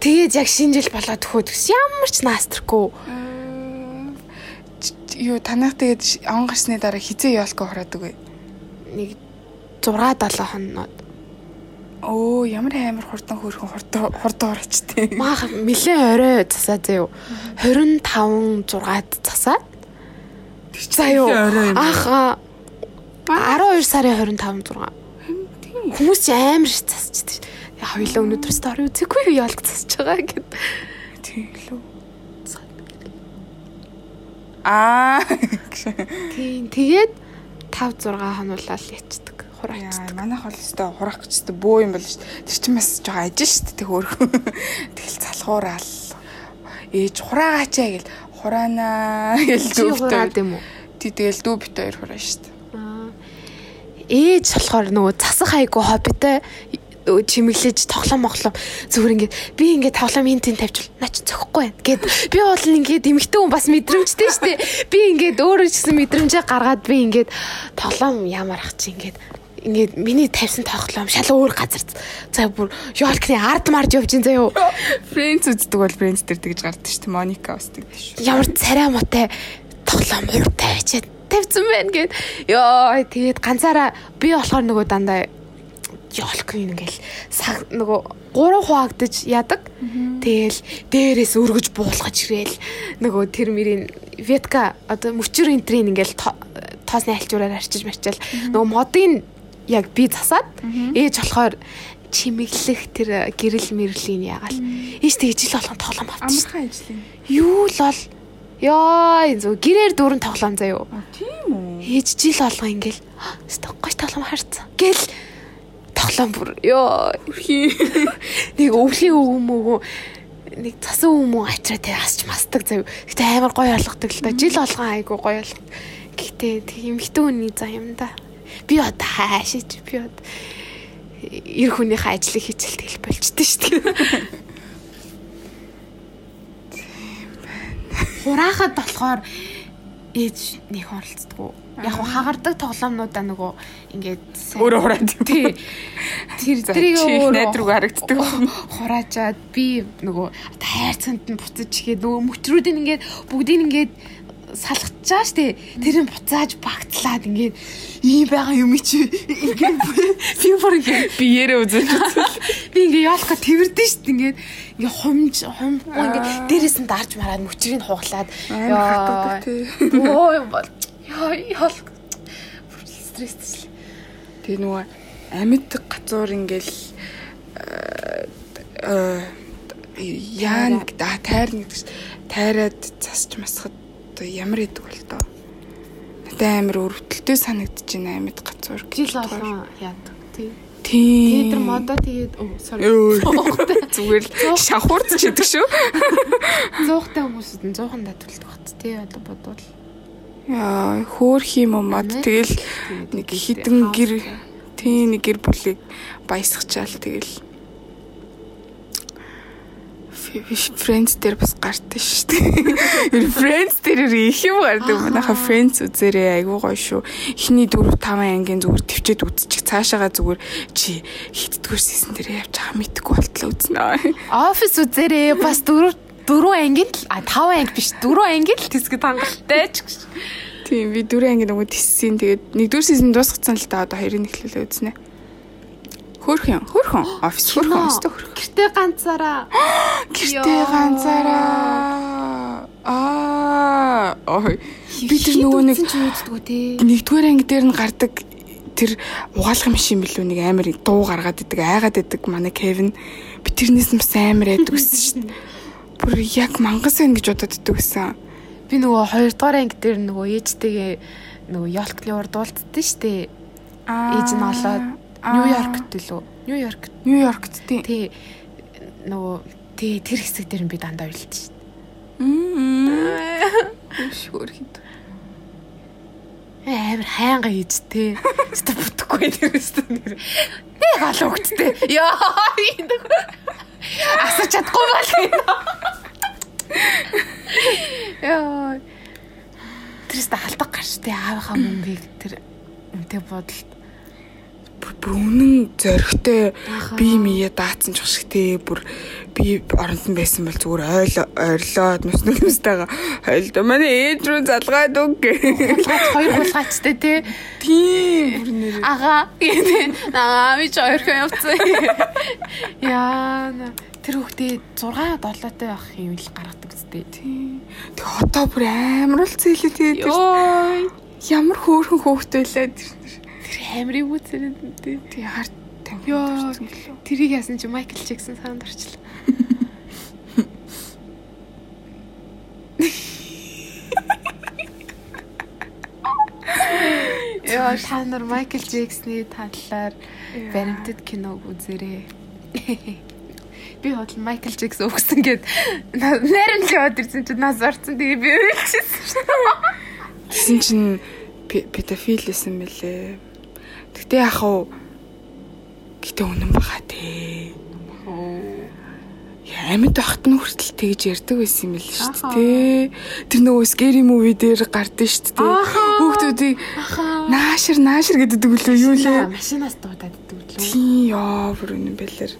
[SPEAKER 2] Тэгээд яг шинэ жил болоод төхөөд ямар ч наастрахгүй.
[SPEAKER 1] Юу танах тэгээд он гарсны дараа хизээ яолко хороодаг вэ?
[SPEAKER 2] Нэг 6 7 хоноод
[SPEAKER 1] Оо ямар амар хурдан хөөрхөн хурдан хурдан орчтой.
[SPEAKER 2] Маа нилээ орой засаа заяо. 25 6-ад засаад. Заяо. Аха 12 сарын 25 6. Хүмүүс ч амар их засчихдээ. Я хоёлаа өнөөдөр стори үзээгүй яалт засч байгаа гэд.
[SPEAKER 1] Тийм лөө. Аа.
[SPEAKER 2] Тийм тэгээд 5 6 хонуулаад ячдаг хураачдаг.
[SPEAKER 1] Манайх бол өстой хураах гэж өстой бөө юм бол шүү дээ. Тэр чинь бас жоо ажин шүү дээ. Тэг хөөрхөн. Тэгэл залхуураал. Ээж хураагаачаа гэл хураанаа гэл
[SPEAKER 2] дүүбтэй юм уу?
[SPEAKER 1] Тий тэгэл дүү бит хоёр хураа шүү дээ.
[SPEAKER 2] Ээж болохоор нөгөө засах хайгуу хоббитой чимэглэж тоглоом моглоом зүгээр ингээд би ингээд тоглоом ин тэн тавьчихвал наач зөхгүй байна гэд би бол ингээд эмхтэн хүн бас мэдрэмжтэй штэ би ингээд өөрөө ч гэсэн мэдрэмжээ гаргаад би ингээд тоглоом ямар ах чи ингээд ингээд миний тавьсан тоглоом шал өөр газар. За бүр ёлкны ард марж явж ин заяо.
[SPEAKER 1] Френдс үздэг бол френдс дээр тэгж гардаг шүү дээ. Моника бас тэгдэг шүү.
[SPEAKER 2] Ямар царай мотай тоглоом уу тавьчаад тавьсан байна гэд. Йоо тэгээд ганцаараа би болохоор нөгөө дандаа ёлкын ингээл саг нөгөө гурван хуваагдаж ядаг. Тэгэл дээрээс өргөж буулгаж ирээл нөгөө тэр мөрийн ветка одоо мөчөр энтрийн ингээл тоосны альчуураар арчиж марчаал нөгөө модын яг би засаад ээж болохоор чимэглэх тэр гэрэл мэрлийн ягаал. Ээж тэгж ил болгон тоглоом авчих.
[SPEAKER 1] Амархан ажил юм.
[SPEAKER 2] Юу л бол ёо зөв гэрээр дүүрэн тоглоом заяо.
[SPEAKER 1] Тийм үү.
[SPEAKER 2] Ээж жил болго ингээл стокгоч тоглоом харцсан. Гэл тоглоом бүр ёо нэг өвлийн өвгөн мөгөө нэг цасан өмнө ачраа тэ асч мастдаг заяо. Гэтэ амар гоё ойлгодог л да. Жил болгон айгу гоё ойлгох. Гэтэ тийм ихтэй хүний зам юм да би одоо хаашиж би одоо эр хүнийхээ ажлыг хийчихэл тэгэл болчтой шүү дээ. Хураахад болохоор ээж нэг оролцдог. Яг хагардаг тоглоомнуудаа нөгөө ингээд
[SPEAKER 1] Өөрөө хураад.
[SPEAKER 2] тий. Тэр тэрийг
[SPEAKER 1] чи их
[SPEAKER 2] өөрөө
[SPEAKER 1] найд руу харагддаг.
[SPEAKER 2] хураачаад би нөгөө хайрцанд нь буцаж игээд нөгөө мөчрүүдийн ингээд бүгдийг ингээд салгачаа штэ тэр нь буцааж багтлаад ингээд ийм байгаа юм чи ингээд би бүр ингээд
[SPEAKER 1] биеэрээ үзэж
[SPEAKER 2] би ингээд яалах га тэрдэн штэ ингээд ингээд хумж хумгүй ингээд дээрээс нь дарж мараад мөчрийг хуглаад. Оо юм бол. Яа яал стресстэй
[SPEAKER 1] Тэгээ нөгөө амьд гацуур ингээл э яан да тайрна гэдэг чинь тайраад засч масахад одоо ямар идэг бол тоо. Надад амар өрөвдөлтөй санагдаж байна амьд гацуур
[SPEAKER 2] жил олон яадаг тий
[SPEAKER 1] Тийм.
[SPEAKER 2] Тэр модоо тэгээд оо sorry.
[SPEAKER 1] Зүгээр л шавхуурч идэг шүү.
[SPEAKER 2] зуухтай хүмүүсүүд нь зуухан датвалдаг бат тий одоо бодвол
[SPEAKER 1] Яа, хөөх юм уу мод тэгэл нэг хідэн гэр тийм нэг гэр бүлийг баясгачаал тэгэл Friends дээр бас гардаг шүү дээ. Friends дээр их юм гардаг. Манайха Friends үзээрээ айгуу гоё шүү. Эхний 4 5 ангийн зүгээр төвчээд үзчих. Цаашаага зүгээр чи хитдгүүр сисэн дээр явж байгаа мэдгүй болтлоо үзнэ.
[SPEAKER 2] офис үзээрээ бас дөрөв дөрөв ангийн л а тав анги биш дөрөв ангийн л тэсгэд хангалттай ч гэж
[SPEAKER 1] Тийм би 4 ангийн нөгөө тиссэн. Тэгээд 1 дөрөв сисэн дуусгацсан л да одоо хоёрын эхлүүлээ үзнэ. Хөөрхөн, хөөрхөн. Офис хөөрхөн өстой хөөрхөн.
[SPEAKER 2] гэртээ ганцаараа
[SPEAKER 1] Гэртээ ганцаараа. Аа. Ой. Би тэр нөгөө нэг нэгдүгээр анги дээр нь гардаг тэр угаалгын машин билүү нэг амар дуу гаргаад идэг, айгаад идэг манай Кевин. Би тэрнээс нь бас амар айдаг гэсэн шүү дээ. Бүр яг мангас байна гэж бодоод идэг гэсэн.
[SPEAKER 2] би нөгөө хоёрдугаар анги дээр нөгөө ээжтэйгээ нөгөө ёлкны урд уулздаг штэ ээж нь олоод Нью-Йоркт лөө Нью-Йорк
[SPEAKER 1] Нью-Йоркт тийм.
[SPEAKER 2] тий нөгөө тий тэр хэсэг дээр би дандаа штэ
[SPEAKER 1] Мм. Шүр хит.
[SPEAKER 2] амар хайнга хийж те. Өстө бүтэхгүй тэрээс нэр. Нэг олон хөвгттэй. Яа асууж чадахгүй бол. Яа. Тэрс та халдаг гарч те аавынхаа мөнгийг тэр үнтэй бодолд
[SPEAKER 1] Бүр үнэн зөрөгтэй
[SPEAKER 2] Ахаа.
[SPEAKER 1] би мие даацсан ч шиг те бүр би оронд нь байсан бол зүгээр ойл ойрлоод нүс нүстэйгээ хойлдоо манай ээж рүү залгаад үг
[SPEAKER 2] хоёр хулгайчтай те.
[SPEAKER 1] Тийм
[SPEAKER 2] Ага. гэдэг. Аа ми ч ойрхон явцсан. Яа. Тэр хүүхдээ 6 долоотой байх юм ил гаргадаг үстэй.
[SPEAKER 1] тийм. Тэг одоо бүр амар л зээлээ
[SPEAKER 2] Йой.
[SPEAKER 1] ямар хөөрхөн хөөхтэй лээ тэр.
[SPEAKER 2] Тэр амир юм үзэрэн тий. Йоо.
[SPEAKER 1] тавьсан гэлөө.
[SPEAKER 2] Тэрийг яасан чи Майкл Джексон санд орчлаа. Яа, та нар Майкл Джексны талаар баримтат киног үзээрэй. Би бодол Майкл Джексон өгсөн гэд нарийн л яваад ирсэн чинь нас орсон тэгээ би үйлчсэн шүү дээ.
[SPEAKER 1] Тэсэн чинь пе- педофил байсан мөлий. Гэтэ яах вэ? Гэтэ үнэн баха те. Ямид байхад нь хүртэл тэгж ярьдаг байсан юм л шүү
[SPEAKER 2] Ахаа.
[SPEAKER 1] дээ. Тэр нөгөө scary movie дээр гардаг шүү дээ. Хүүхдүүдийг наашир наашир гэдэг үлээ юу лээ.
[SPEAKER 2] Машинаас дуудаад идэв лөө.
[SPEAKER 1] Тийм яа бүр үнэн бэлэр.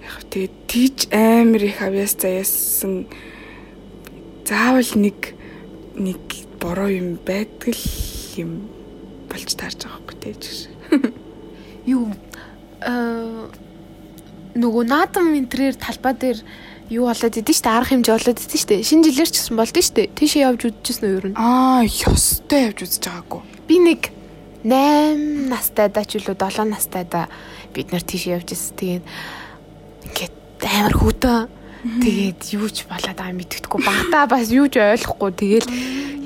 [SPEAKER 1] Яг тэгээ тийч амар их авьяас заяасан заавал нэг нэг бороо юм байдаг л юм болж таарж байгаа байхгүй тэгж.
[SPEAKER 2] юу э нөгөө наадам винтрээр талбай дээр юу болоод идэв штэ арга хэмжээ болоод идэв штэ. Шинэ жилээр ч гэсэн болдөө штэ. Тийшээ явж үдчихсэн үү ер нь.
[SPEAKER 1] Аа, ёстой явж үзэж байгаагүй.
[SPEAKER 2] би нэг 8 настайдаа ч үлээ 7 настайдаа бид нар тийшээ явж ирсэн тэгээд ингээд амар хөтөн тэгээд юу ч болоод байгаа мэддэхгүй багтаа бас юу ч ойлгохгүй.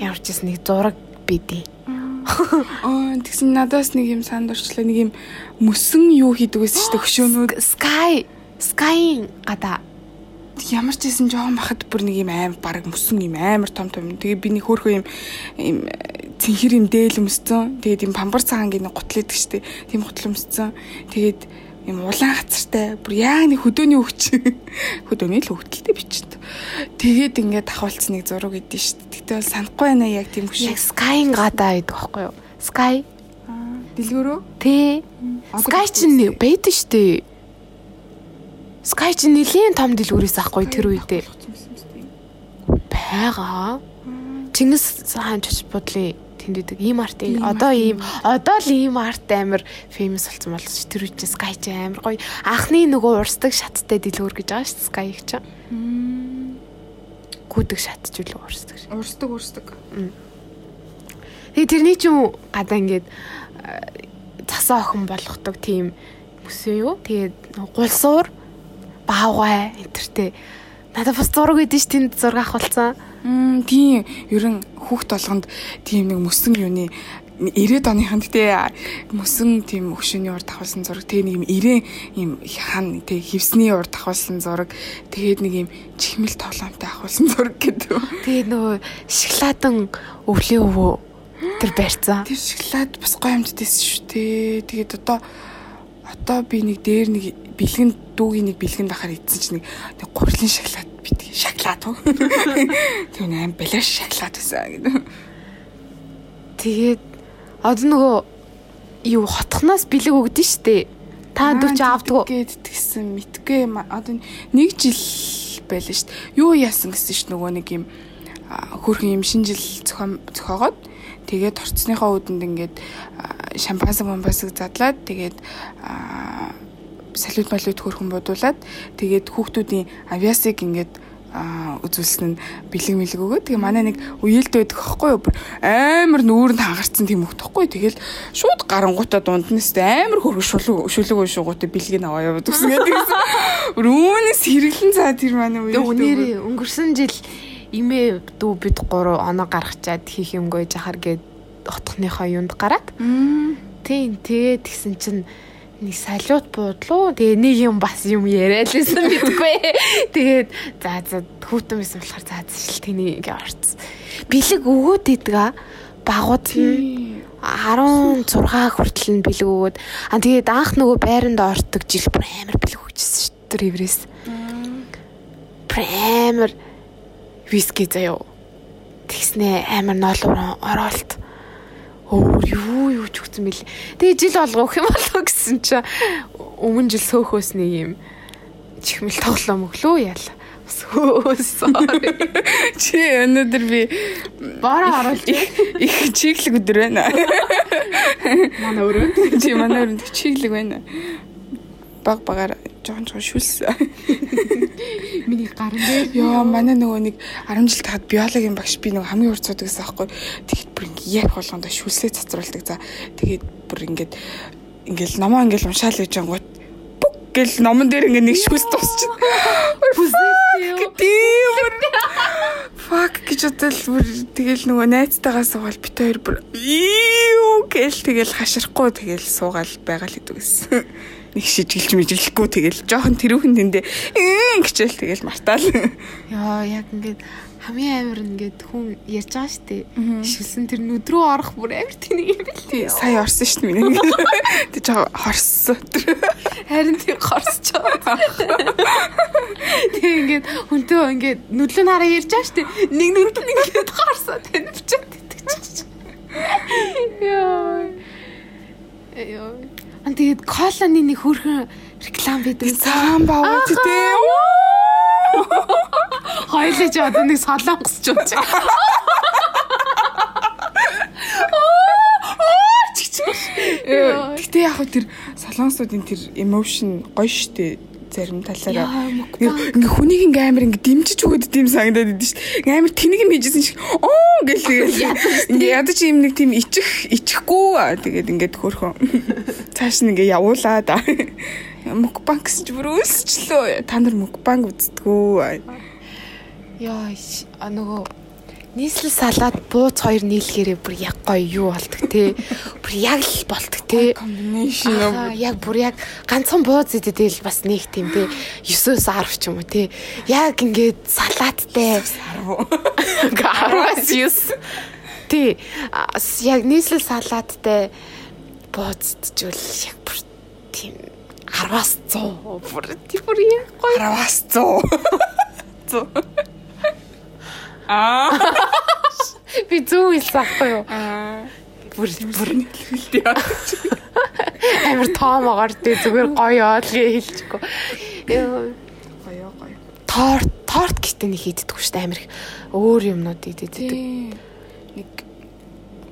[SPEAKER 2] Ямар ч гэсэн нэг зураг бийдээ
[SPEAKER 1] Аа, тэгсэн надаас нэг юм санд орчлоо нэг юм мөсөн юу хийдэг байсан шүү дээ хөшөөнүүд.
[SPEAKER 2] sky sky гада
[SPEAKER 1] Ямар ч байсан жоохон бахад бүр нэг юм аим баг мөсөн юм амар том том. Тэгээ би нэг хөөрхөн юм юм цэнхэр юм дээл өмсцэн. Тэгээд юм пампар цагаан гинэ гутал идэг штэ. Тийм гутал өмсцэн. Тэгээд юм улаан хацартай бүр яг нэг хөдөөний хөвч хөдөөний л хөвгөлтэй бичсэн. Тэгээд ингээд давхалцсан нэг зураг идэв шүү дээ. Тэгтээ бол санахгүй байна яг тийм хөш.
[SPEAKER 2] Яг Sky-ын гадаа байдаг байхгүй юу? Sky
[SPEAKER 1] Дэлгүүрөө?
[SPEAKER 2] Тэ. Sky чинь байдаг шүү дээ. Sky чинь нэлийн том дэлгүүрээс ахгүй тэр үедээ. Бага. Чингис хаан чоч бодлын тэнд идэг ийм арт одоо ийм одоо л ийм арт амир феймас болсон бол ч тэр үчи Sky ч амир гоё анхны нөгөө урсдаг шаттай дэлгүүр гэж байгаа шүү Sky ч. Гүдэг шат ч үл урсдаг.
[SPEAKER 1] Урсдаг урсдаг.
[SPEAKER 2] Тэгээ тэрний ч юм гадаа ингээд засаа охин болгодог тийм мөсөн юу. Тэгээд гулсуур баавгай энтертэй надад бас зураг өгдөө ш тэнд зураг авахулсан.
[SPEAKER 1] Мм тийм ерөн хүүхд толгонд тийм нэг мөсөн юуны 90-ад оныханд те мөсөн тийм өгшөний урд авахулсан зураг тэгээ нэг юм 90 юм хан тэг хевсний урд авахулсан зураг тэгээд нэг юм чихмэл тоглоомтой авахулсан зураг гэдэг.
[SPEAKER 2] Тэгээд нөгөө шоколадан өвлийн өвөө тэр барьцсан.
[SPEAKER 1] Тэр шоколад бас гоё амтдээс шүү дээ. Тэгээд одоо одоо би нэг дээр нэг бэлгэн дүүгийн нэг бэлгэн дахаар идсэн чинь нэг гурилын шоколад битгий шоколад уу. Тэр аим балаш шоколад байсан гэдэг.
[SPEAKER 2] Тэгээд одоо нөгөө юу хотхноос бэлэг өгдөн штэ. Та дүүч авдгуу
[SPEAKER 1] гээд тэгсэн мэдгүй одоо нэг жил байлаа штэ. Юу яасан гэсэн ш нөгөө нэг юм хөрхэн юм шинэ жил зохион зохиогоод тэгээд орцсныхоо үдэнд ингээд шампанс момбасыг задлаад тэгээд салют малют хөрхөн бодуулаад тэгээд хүүхдүүдийн авиасыг ингээд үзүүлсэн нь бэлэг мэлэг өгөө. Тэгээ манай нэг үеэлд байдаг аахгүй юу? Амар нүүрэнд хангарцсан тийм хөхт аахгүй. Тэгэл шууд гарангуудаа дунднаас амар хөргө шулуу шүлэг шуугуутай бэлгийг аваа яваад гэсэн гэдэг. Үүнээс хэрэглэн цаа тэр манай
[SPEAKER 2] үеэлд. Үнээр өнгөрсөн жил имээ дүү бид гурав оноо гаргачаад хийх юмгүй жахар гээд отхныхоо юунд гараад. Тийм тэгээд тэгсэн чинь нэг салют буудлуу. Тэгээ нэг юм бас юм яриад лсэн мэдгүй. Тэгээд за за хүүтэн байсан болохоор за зашил тэнийг орц. Бэлэг өгөөд идэг а багууд 16 хүртэл нь бэлэг өгөөд а тэгээд анх нөгөө байранд ортог жил бүр амар бэлэг өгчсэн шүү дээ тэр эврээс. Амар виски заяо. Тэгснэ амар ноолуур оролт өөр юу юу ч өгсөн бэлээ. Тэгээ жил болго өгөх юм болов гэсэн чи өмнө жил сөөхөөс нэг юм чихмэл тоглоом өглөө яла. Sorry.
[SPEAKER 1] Чи өнөөдөр би
[SPEAKER 2] бараа оруулж
[SPEAKER 1] их чиглэг өдөр байна.
[SPEAKER 2] Манай өрөөнд.
[SPEAKER 1] Чи манай өрөөнд чиглэг байна. Баг багаар жоон жоон шүлсэн.
[SPEAKER 2] Миний гарын дээр.
[SPEAKER 1] Йоо, манай нөгөө нэг 10 жил тахад биологийн багш би нөгөө хамгийн суудаг гэсэн аахгүй. Тэгэхэд бүр яг болгондоо шүлсээ цацруулдаг. За тэгээд бүр ингээд ингээл номоо ингээл уншаал гэж ангууд гэл номон дээр ингээд нэг шүлс тусчих. Тийм. Fuck гэж бодвол бүр тэгэл нөгөө найзтайгаа суугаад бит хоёр бүр юу гэл тэгэл хашрахгүй тэгэл суугаал байгаа л гэсэн нэг шижилж мэжилэхгүй тэгэл жоохон тэрүүхэн тэндээ гिचэл тэгэл мартаал.
[SPEAKER 2] Яа яг ингээд хамгийн амар ингээд хүн ярьж байгаа штэ. Шилсэн тэр нүдрөө орох бүр амар тэнийг юм бэл
[SPEAKER 1] тий. Сая орсон штэ миний. Тэг жоо хорссон.
[SPEAKER 2] Харин тий хорсож байгаа. Тэг ингээд хүнтөө ингээд нүдлөө нараа ярьж байгаа штэ. Нэг нүдл ингээд хорсоо тэнвчээд итгэж. Яа. Яа. Тэгээд колоны нэг хөрхөн реклам байдаг.
[SPEAKER 1] Цагаан баваа тий.
[SPEAKER 2] Хоёлоо ч одоо нэг солонгосч байгаа.
[SPEAKER 1] Гэтэ яг хөө тэр солонгосуудын тэр emotion гоё штэ зарим талаараа ингээ хүнийг ингээ амар ингээ дэмжиж өгöd тийм санагдаад идэв шүү дээ. Амар тэнийг юм хийжсэн шиг оо гэл тэгээд ингээ ядаж юм нэг тийм ичих ичихгүй тэгээд ингээд хөрхөн цааш нь ингээ явуулаа да. Мукбанк гэж бүр өсчлөө. Та нар мукбанк үздэггүй.
[SPEAKER 2] Яа нөгөө нийслэл салаад бууц хоёр нийлэхээрээ бүр яг гоё юу болдог те. Бүр яг л болдог те.
[SPEAKER 1] Комбинашн.
[SPEAKER 2] Яг бүр яг ганцхан бууз идэдэл бас нэг тийм те. 9-өөс 10 ч юм уу те. Яг ингээд салааттай 10-аас 9. Тий. Яг нийслэл салааттай бууз идчихвэл яг бүр тийм 10-аас 100 бүр тий бүр юм гоё.
[SPEAKER 1] 10-аас 100. 100. Аа.
[SPEAKER 2] Би зүү хэлсэн аахгүй юу?
[SPEAKER 1] Аа.
[SPEAKER 2] Бүр бүр
[SPEAKER 1] Хэлтэй яа.
[SPEAKER 2] амар тоомогоор тий зүгээр гоё оолгээ хэлчихгүй. Ёо,
[SPEAKER 1] Гоё гоё.
[SPEAKER 2] Торт торт гэдэг нэг хийддэг шүү дээ амар их өөр юмнууд хийдэг.
[SPEAKER 1] Тийм. Нэг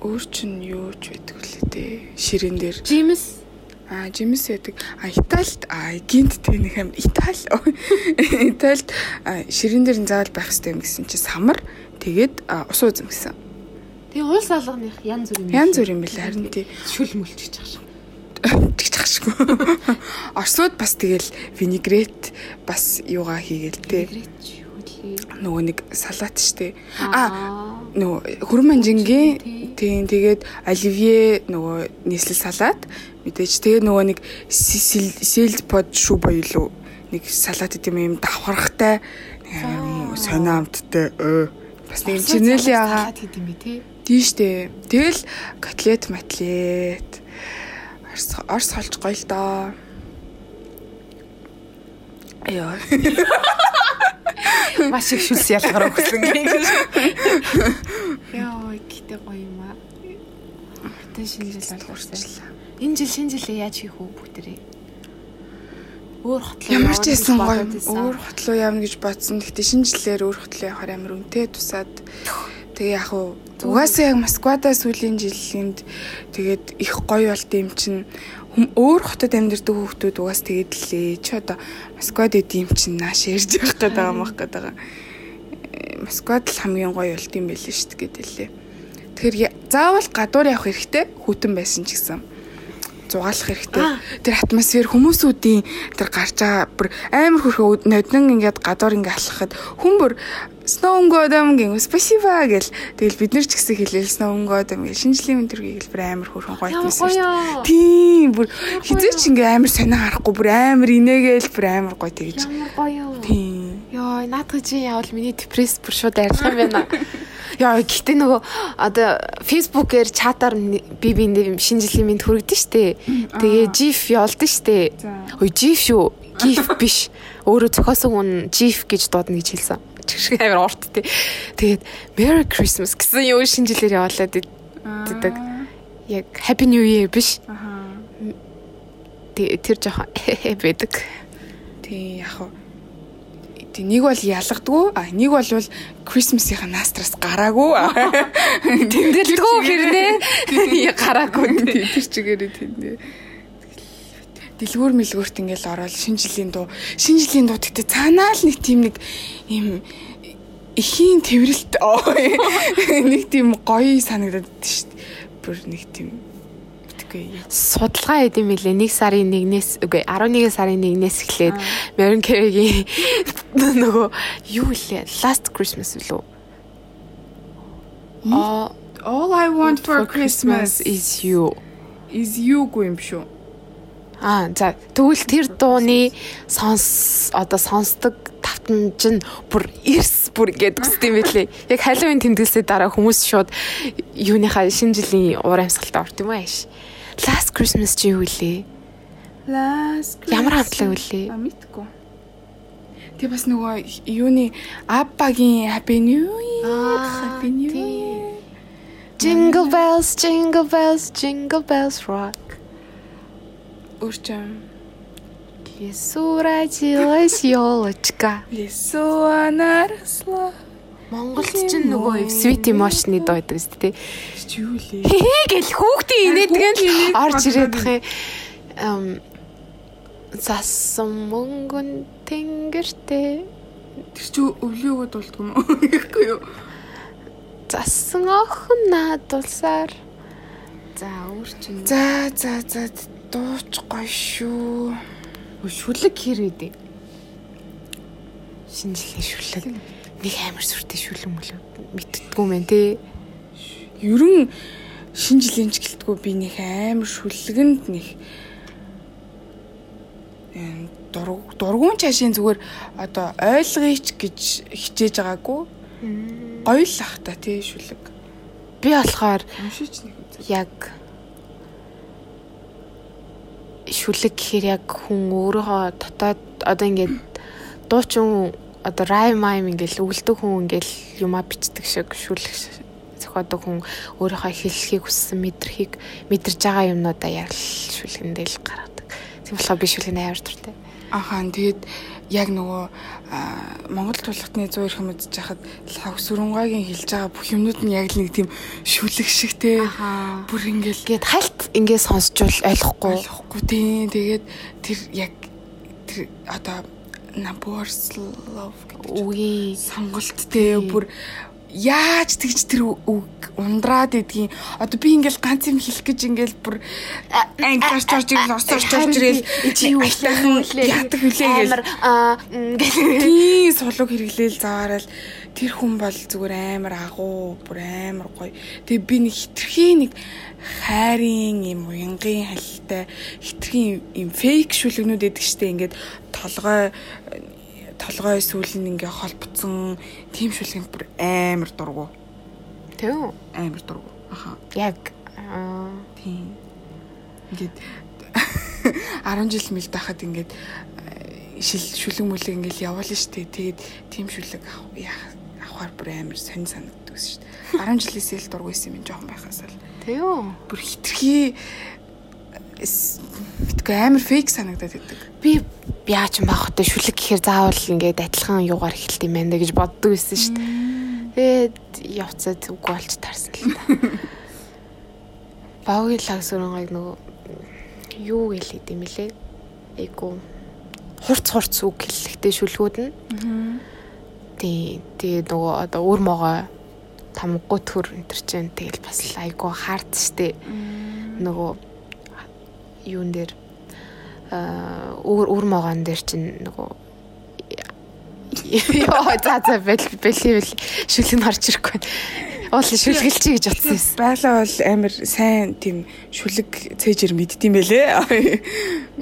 [SPEAKER 1] өөр чин юу ч байдаг үлээ те. Ширээн дээр
[SPEAKER 2] Жимс
[SPEAKER 1] аа жимс яадаг. А Италид а гинт нэг юм Итали. Италид а, ширээн дээр нь заавал байх хэрэгтэй юм гэсэн чи самар тэгээд а, ус ууз гэсэн.
[SPEAKER 2] Тэгээ уус алганых янз бүр юм.
[SPEAKER 1] Янз бүр юм билээ харин тий.
[SPEAKER 2] шүл мүлч гэж байгаа.
[SPEAKER 1] тэгж хашгүй. Орсууд бас тэгэл винегрет бас юугаа хийгээл те.
[SPEAKER 2] Грэч юу лээ.
[SPEAKER 1] Нөгөө нэг салат штэ. А нөгөө хөрманжингийн тийм тэгээд оливье нөгөө нийслэл салат мэдээж тэгээ нөгөө нэг сэлд под шүү боёо лу нэг салат гэдэг юм давхархтай сонио амттай бас нэг юм чинэлийн ага
[SPEAKER 2] гэдэг юм бэ тий.
[SPEAKER 1] тийштэй тэгэл котлет матлет орс орс холж гоё л доо Яа.
[SPEAKER 2] Маш их шүлс ялгараа өгсөн гэх. Яа, гэтээ гоё юм аа. Тэ шинэ жил алгуурчлаа. Энэ жил шинэ жилээ яаж хийх вэ бүгдээрээ? Өөр хотлоо
[SPEAKER 1] Ямар ч байсан гоё өөр хотлоо явна гэж бодсон. Гэхдээ шинэ жилээр өөр хотлоо явахаар амар үнэтэй тусаад тэгээ яг уу угаасаа яг Москвада сүүлийн жилинд тэгээд их гоё болт юм чинь өөр хотод амьдардаг хүүхдүүд угаас тэгээд лээ. Чи одоо Москвад идэм чинь нааш ярьж явах гээд байгаа мах гээд байгаа. Э, Москвад л хамгийн гоё болт юм байл шүү дээ гэдэлээ. Тэгэхээр я- заавал гадуур явах хэрэгтэй хүүтэн байсан ч гэсэн зугаалах хэрэгтэй. Тэр атмосфер хүмүүсүүдийн тэр гарч байгаа бүр амар хөрхөө ноднон ингээд гадуур ингээд алхахад хүн бүр сноунгодам гин спасибо гэл тэгэл бид нар ч гэсэн хэлээл сноунгодам гэл шинжлэх мэдрэг гэл бүр амар хөрхөн гоё байсан шүү дээ. Тийм бүр хизээч ингээ амар сонио харахгүй бүр амар инээгээл бүр амар гоё тэгэж.
[SPEAKER 2] Ямар гоё.
[SPEAKER 1] Тийм.
[SPEAKER 2] Йоо, наадах чи явал миний депресс бүр шууд арилах юм байна. Яа, гэтээ нөгөө одоо фейсбүүкээр чатаар би биэндээ шинэ жилийн мэд хүргэдэн штэ. Тэгээ GIF явуулдэн штэ. Ой, GIF шүү. GIF биш. Өөрөө зохиосон хүн GIF гэж дуудана гэж хэлсэн. Чигшиг амар урт тий. Тэгээд Merry Christmas гэсэн юу шинэ жилээр явуулаад иддэг. Яг Happy New Year биш. Тэр жоохон байдаг.
[SPEAKER 1] Тий яг хуу. Тий нэг бол ялгадгүй, а нэг бол Christmas-ийн настраас гараагүй.
[SPEAKER 2] Тэмдэглэгүй хэрнээ гараагүй.
[SPEAKER 1] Тэр чигээрээ тэндээ. Дэлгүүр мэлгүүрт ингээл ороод шинэ жилийн дуу, шинэ жилийн дуу гэхдээ цаанаа л нэг тийм нэг юм ихийн тэрвэрлт нэг тийм гоё санагдаад шүү дээ. Бүр нэг тийм битгүй.
[SPEAKER 2] судалгаа хийдэм билээ. 1 сарын 1-ээс үгүй 11 сарын 1-ээс эхлээд Mariah Carey-гийн нөгөө юу лээ? Last Christmas лөө. Аа
[SPEAKER 1] All I want for Christmas
[SPEAKER 2] is you.
[SPEAKER 1] is you юм шүү.
[SPEAKER 2] Аа за тэгвэл тэр дууны сонс одоо сонсдог тавтанж нь бүр эрс бүр гэдэг үстэй юм билээ. Яг Halloween тэмдэглэсээ дараа хүмүүс шууд юуныхаа шинэ жилийн уур амьсгалтай орд юм ааш. Last Christmas чи юу лээ?
[SPEAKER 1] Last
[SPEAKER 2] Ямар хамтлаг үлээ?
[SPEAKER 1] А мэдгүй. Тэг бас нөгөө юуны Аббагийн Happy New Year, Happy New. Year.
[SPEAKER 2] Jingle bells, jingle bells, jingle bells rock.
[SPEAKER 1] Өөрчм.
[SPEAKER 2] Лесу родилась ёлочка.
[SPEAKER 1] Лесу нарасла.
[SPEAKER 2] Монголд ч нөгөө sweet emotion-ы доо шүү дээ.
[SPEAKER 1] Чи юу лээ?
[SPEAKER 2] Хээ гэл хүүхдийн инээдэг нь орж ирээд хэ эм засан мөнгөн тэнгэртэй
[SPEAKER 1] Тэр чи өвлөөгөө дуулдаг юм уу? Ихгүй юу?
[SPEAKER 2] засан охин наадулсаар за өөрчн
[SPEAKER 1] За за за дууч гоё шүү.
[SPEAKER 2] шүлэг хэр үдэ шинжилгээ шүлэг нэг амар сүртэй шүлэг мөлөө мэддггүй мэн те.
[SPEAKER 1] Ерөн шинэ жилийн ч гэлтгүй би нэг амар шүлгэнд нэг дург дургуун чашийн зүгээр одоо ойлгоёч гэж хичээж байгаагүй. Гоё л ах та тий шүлэг.
[SPEAKER 2] би болохоор яг шүлэг гэхээр яг хүн өөрийнхөө дотоод одоо ингээд дуучин одоо rhyme mime ингээл өвлдөг хүн ингээл юмаа бичдэг шиг шүлэг зохиодог хүн өөрийнхөө хэлхийг хүссэн мэдрхийг мэдэрж байгаа юмнуудаа яг шүлгэндэл гаргадаг. Тийм болохоор би шүлгэн амар дуртай.
[SPEAKER 1] Ахаа тэгээд яг нөгөө Монгол тулхтны 100 ирэх юм үзэж хахад лав сүрэнгагийн хэлж байгаа бүх юмнууд нь яг л нэг тийм шүлэг шиг те бүр ингээл
[SPEAKER 2] гээд хальт ингээ сонсчвол ойлгохгүй
[SPEAKER 1] ойлгохгүй тийм тэгээд тэр яг тэр одоо Love гэдэг
[SPEAKER 2] үгүй.
[SPEAKER 1] сонголт те бүр яаж тэгж тэр үг ундраад идгийн. Одоо би ингээл ганц юм хэлэх гэж ингээл бүр англиар чорж ирэл орсоор чорж ирэл
[SPEAKER 2] чи юу хэлээ.
[SPEAKER 1] яадаг хүлээ
[SPEAKER 2] аа
[SPEAKER 1] тийм сулууг хэрэглээл заваарал тэр хүн бол зүгээр амар агуу бүр амар гоё. Тэгээ би нэг хитрхи нэг хайрын юм уянгийн халилтай хитрхи юм фейк шүлгнүүд эдэг штэ ингээд толгой толгой сүүл нь ингээ холбоцсон тийм шүлгэн бүр амар дургу.
[SPEAKER 2] Үү?
[SPEAKER 1] Амар дургу. Аха.
[SPEAKER 2] Яг
[SPEAKER 1] тийм. Ингээд 10 жил мэл дахад ингээд шил шүлэг мүлэг ингээл явуулна штэ. Тэгээд тийм шүлэг авахар бүр амар сонь санагддаг шүү дээ. 10 жилээс л дургу исэн юм жоохон байхаас л.
[SPEAKER 2] Тэг үү?
[SPEAKER 1] Бүр хитрхи битгүй амар фейк санагдаад байдаг.
[SPEAKER 2] Би яа ч юм баах хөтэ шүлэг гэхээр заавал ингээд адилхан юугаар эхэлт юм байна гэж боддог байсан шүү дээ. Тэгээд явцад үгүй болж таарсан л та. Багийн лаг сүрэнгийг нөгөө юу гэлээд юм лээ? Эйгүү хурц хурц үг хэллэгтэй шүлгүүд нь. Тий, тэгээ нөгөө одоо өр могой тамггүй төр чинь тэгэл бас айгуу хаард штэ. Нөгөө юун дээр өөр өөр могоон дээр чинь нөгөө Яа за за бэл бэл шүлэг нь орж ирэхгүй. Уул шүлгэлчий гэж утсан юм.
[SPEAKER 1] Байлаа бол амар сайн тийм шүлэг цээжэр мэддэм байлээ.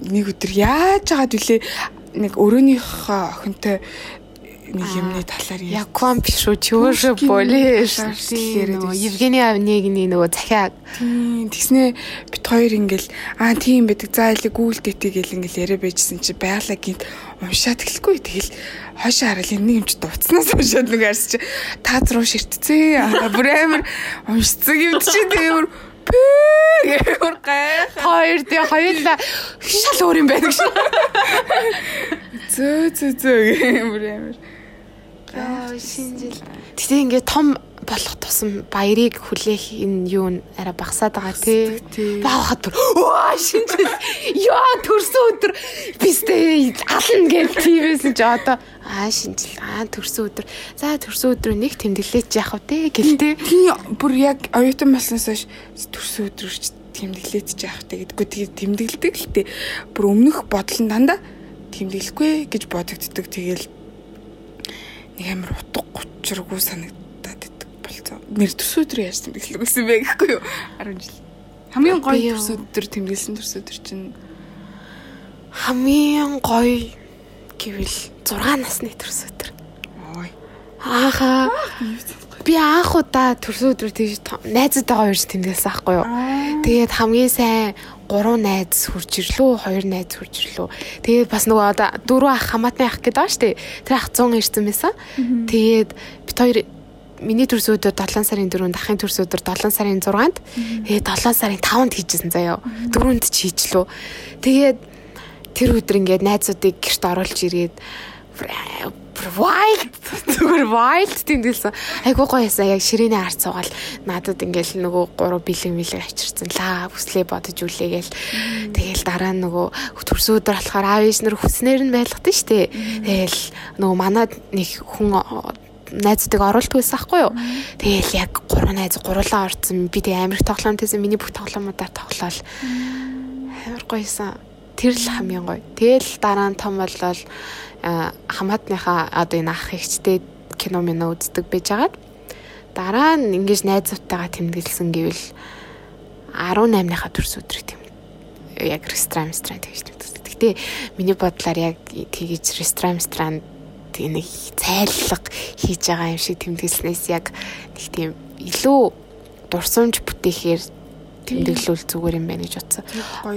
[SPEAKER 1] Нэг өдөр яаж яагаад вүлээ нэг өрөөнийхөө охинтой нэг юмны талаар
[SPEAKER 2] яа комп шүү чөөрө болиш
[SPEAKER 1] нөгөө
[SPEAKER 2] Евгений Авнигны нөгөө захиа.
[SPEAKER 1] Тэгснэ бит хоёр ингээл аа тийм байдаг за илэг гүйлдэтэй гэл ингээл яриа байжсэн чи байгалаа гинт уншаад эхлэхгүй тэгэл хойшоо харал энэ юм чи дуцснаас уншаад нэг арс чи таац руу ширтцээ бүр амар уншцэг юм чи тэгэмэр Гэр гайх.
[SPEAKER 2] Хоёр тий хоёулаа шал өөр юм байдаг шүү.
[SPEAKER 1] Зөө зөө зөө гэмээр амар.
[SPEAKER 2] Аа шинжил. Тэгтээ ингээд том болох тусам баярыг хүлээх энэ юу н арай багасаад байгаа тий. Баахад оо шинжил. Яа төрсөн өдөр бистэй ална гэж тийвэсэн чи одоо аа шинжил аа төрсөн өдөр. За төрсөн өдрөө нэг тэмдэглээч яах вэ гэлтэй.
[SPEAKER 1] Тий бүр яг оюутан болсноос хойш төрсөн өдрөөр тэмдэглээч яах вэ гэдэггүй тэгээд тэмдэглэдэг л тий. Бүр өмнөх бодол нь дандаа тэмдэглэхгүй гэж бодогддог. Тэгээл нэг амар утга учиргүй санагдаад идэг болцоо. Нэр төрс өдөр яаж тэмдэглэх гэсэн бэ гэхгүй юу? 10 жил. Хамгийн гоё төрс өдөр тэмдэглэсэн төрс өдөр чинь
[SPEAKER 2] хамгийн гоё гэвэл 6 насны төрс өдөр.
[SPEAKER 1] Ой.
[SPEAKER 2] Ааха. Би анх удаа төрс өдөр тийж найзуудтайгаа ирж тэмдэглэсэн аахгүй юу. Тэгээд хамгийн сайн 3 найз хурж ирлүү, 2 найз хурж ирлүү. Тэгээд бас нөгөө одоо дөрөв ах хамаатны ах гэдэг байгаа шүү дээ. Тэр ах 100 ирсэн байсан. Тэгээд бит хоёр миний төрс өдөр 7 сарын 4-нд ахын төрс өдөр 7 сарын 6-нд тэгээд 7 сарын 5-нд хийжсэн заяа. 4-нд ч хийчлөө. Тэгээд тэр өдөр ингээд найзуудыг гэрт оруулж ирээд wild зүгээр wild тэмдэглэсэн. Айгуу гоё ясаа яг ширээний ард суугаал надад ингээл нөгөө гурав бэлэг мэлэг авчирсан. Ла хүслээ бодож үлээгээл. Тэгэл дараа нь нөгөө төрсөн өдөр болохоор аав ээж нар хүснээр нь байлгадсан шүү дээ. Тэгэл нөгөө манад нэг хүн найзуудыг оруулдаг байсан хгүй юу. Тэгэл яг гурван найз гурлаа орцсон. Би тэг амирх тоглоом тэсэн миний бүх тоглоомудаар тоглоал. Амар гоёсан. Тэр л хамгийн гоё. Тэгэл дараа нь том боллоо хамаатныхаа одоо энэ ах эгчтэй кино минь үздэг байж байгаад дараа нь ингэж найзуудтайгаа тэмдэглэсэн гэвэл 18-ныхаа төрс өдрийг тэм яг ресторан ресторан тэгж тэмдэглэсэн. Гэтэ миний бодлоор яг тэгж ресторан ресторан нэг цайллага хийж байгаа юм шиг тэмдэглэснээс яг нэг тийм илүү дурсамж бүтээхээр тэмдэглүүл зүгээр юм байна гэж утсан.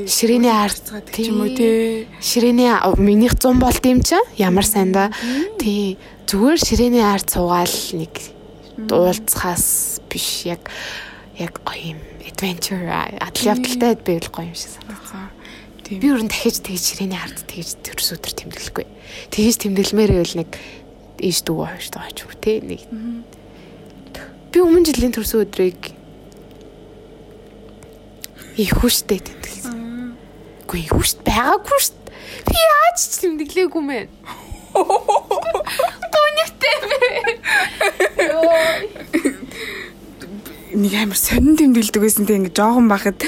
[SPEAKER 2] Ширээний арт
[SPEAKER 1] гэх юм уу те.
[SPEAKER 2] Ширээний минийх 100 болд юм чи ямар сайн да. Тий. Зүгээр ширээний арт суугаал нэг дуулцахаас биш яг яг гоё юм adventure адал явдалтай байвал гоё юм шиг санагдсан.
[SPEAKER 1] Тийм.
[SPEAKER 2] Би өөр нь дахиж тэгж ширээний арт тэгж төрс өдөр тэмдэглэхгүй. Тэгж тэмдэглэмээр байвал нэг ээж дүү хойш таа ч юм те нэг. Би өмнө жилийн төрс өдрийг их хүчтэй тэмдэглэсэн. Үгүй их хүчт байгаагүй дээ. Би яаж ч тэмдэглээгүй мэн. Тонётой бэ.
[SPEAKER 1] нэг амар сонин тэмдэглэдэг байсан те ингээд жоохон бахад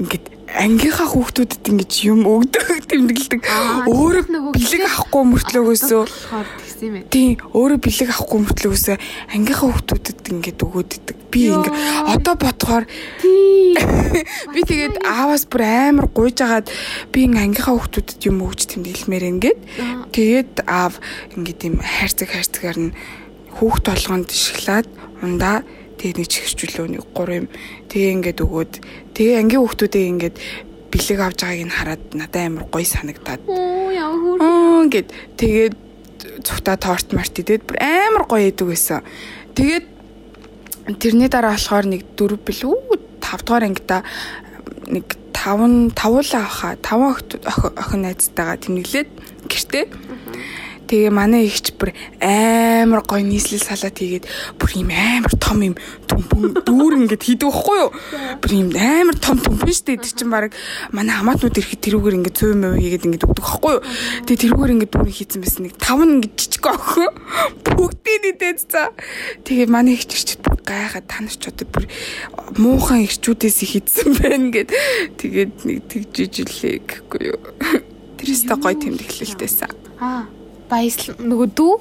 [SPEAKER 1] ингээд ангийнхаа хүүхдүүдэд ингэж юм өгдөг тэмдэглэдэг. Өөрөө
[SPEAKER 2] нөгөө
[SPEAKER 1] бэлэг авахгүй мөртлөөгөөсөө
[SPEAKER 2] тэгсэн юм ээ.
[SPEAKER 1] Тийм өөрөө бэлэг авахгүй мөртлөөгөөсөө ангийнхаа хүүхдүүдэд ингэж өгөөд идэг. Би ингэ одоо бодохоор би тэгээд ааваас бүр амар гуйж агаад би ингээ ангийнхаа хүүхдүүдэд юм өгч тэмдэглэмээр ингээд. Тэгээд аав ингээ тийм хайрцаг хайрцагаар нь хүүхд толгонд шоколад ундаа тэгээд нэг чихэрчүүлөө нэг 3 юм. Тэгээ ингээд өгөөд. Тэгээ ангийн хүүхдүүдээ ингээд бэлэг авж байгааг нь хараад надад амар гоё санагдаад.
[SPEAKER 2] Оо яа хөр.
[SPEAKER 1] Аа гэд тэгээд цухта торт март идээд бүр амар гоё идэг байсан. Тэгээд тэрний дараа болохоор нэг дөрв билүү 5 дугаар ангида нэг 5 тавуулаа авахаа 5 охин найзтайгаа тэмдэглээд гэртээ Тэгээ манай ихч бүр амар гоё нийслэл салаад хийгээд бүр юм амар том юм түмпэн дүүр ингээд хийдэг байхгүй юу? Бүр юм амар том түмпэн штэ гэдэг чинь баг манай хамаатнууд ирэхэд тэрүүгээр ингээд цөв мэв хийгээд ингээд өгдөг байхгүй юу? Тэгээ тэрүүгээр ингээд дүүр хийцэн байсан нэг тав нь ингээд жижиг охин бүгдийг идээд цаа. Тэгээ манай ихч ирчихэд бүр гайхаад та нар ч одоо бүр муухан ирчүүдээс их идсэн байна гэд тэгээд нэг тэгжиж илээ гэхгүй юу? Тэрээс та гоё тэмдэглэлтэйсэн.
[SPEAKER 2] Аа баясл нөгөө дүү?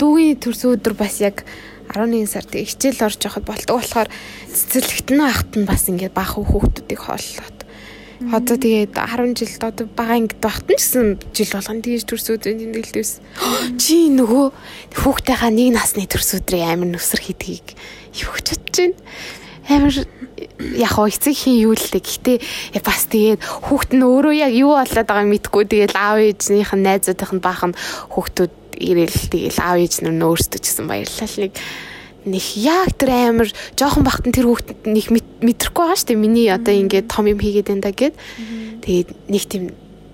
[SPEAKER 2] Дүүгийн төрсөн өдөр бас яг 11 сард хичээл орж явахад болдог болохоор цэцэрлэгтэн ахт нь бас ингээд баах хүүхдүүдийг хооллоод. Одоо тэгээд 10 жилд одоо бага ангид багт нь гэсэн жил болгоно. Тэгж төрс өдрийн тэмдэглэлээс чи нөгөө хүүхдтэйхаа нэг насны төрс өдрийн амир нүсэр хийдгийг юу ч бодож байна. Амир яг хоо эцэг хин юу л дээ. Гэхдээ бас тэгээд хүүхд нь өөрөө яг юу болоод байгааг мэдгүй тэгээд аав ээжнийх нь найзуудынх нь баахан хүүхдүүд ирээл тэгээд аав ээж нь өөрсдөө ч гэсэн баярлал нэг нэг яг тэр амир жоохон бахтан тэр хүүхдэд нэг мэдрэхгүй байгаа шүү дээ. Миний одоо ингээд том юм хийгээд байна да гэд. Тэгээд нэг тийм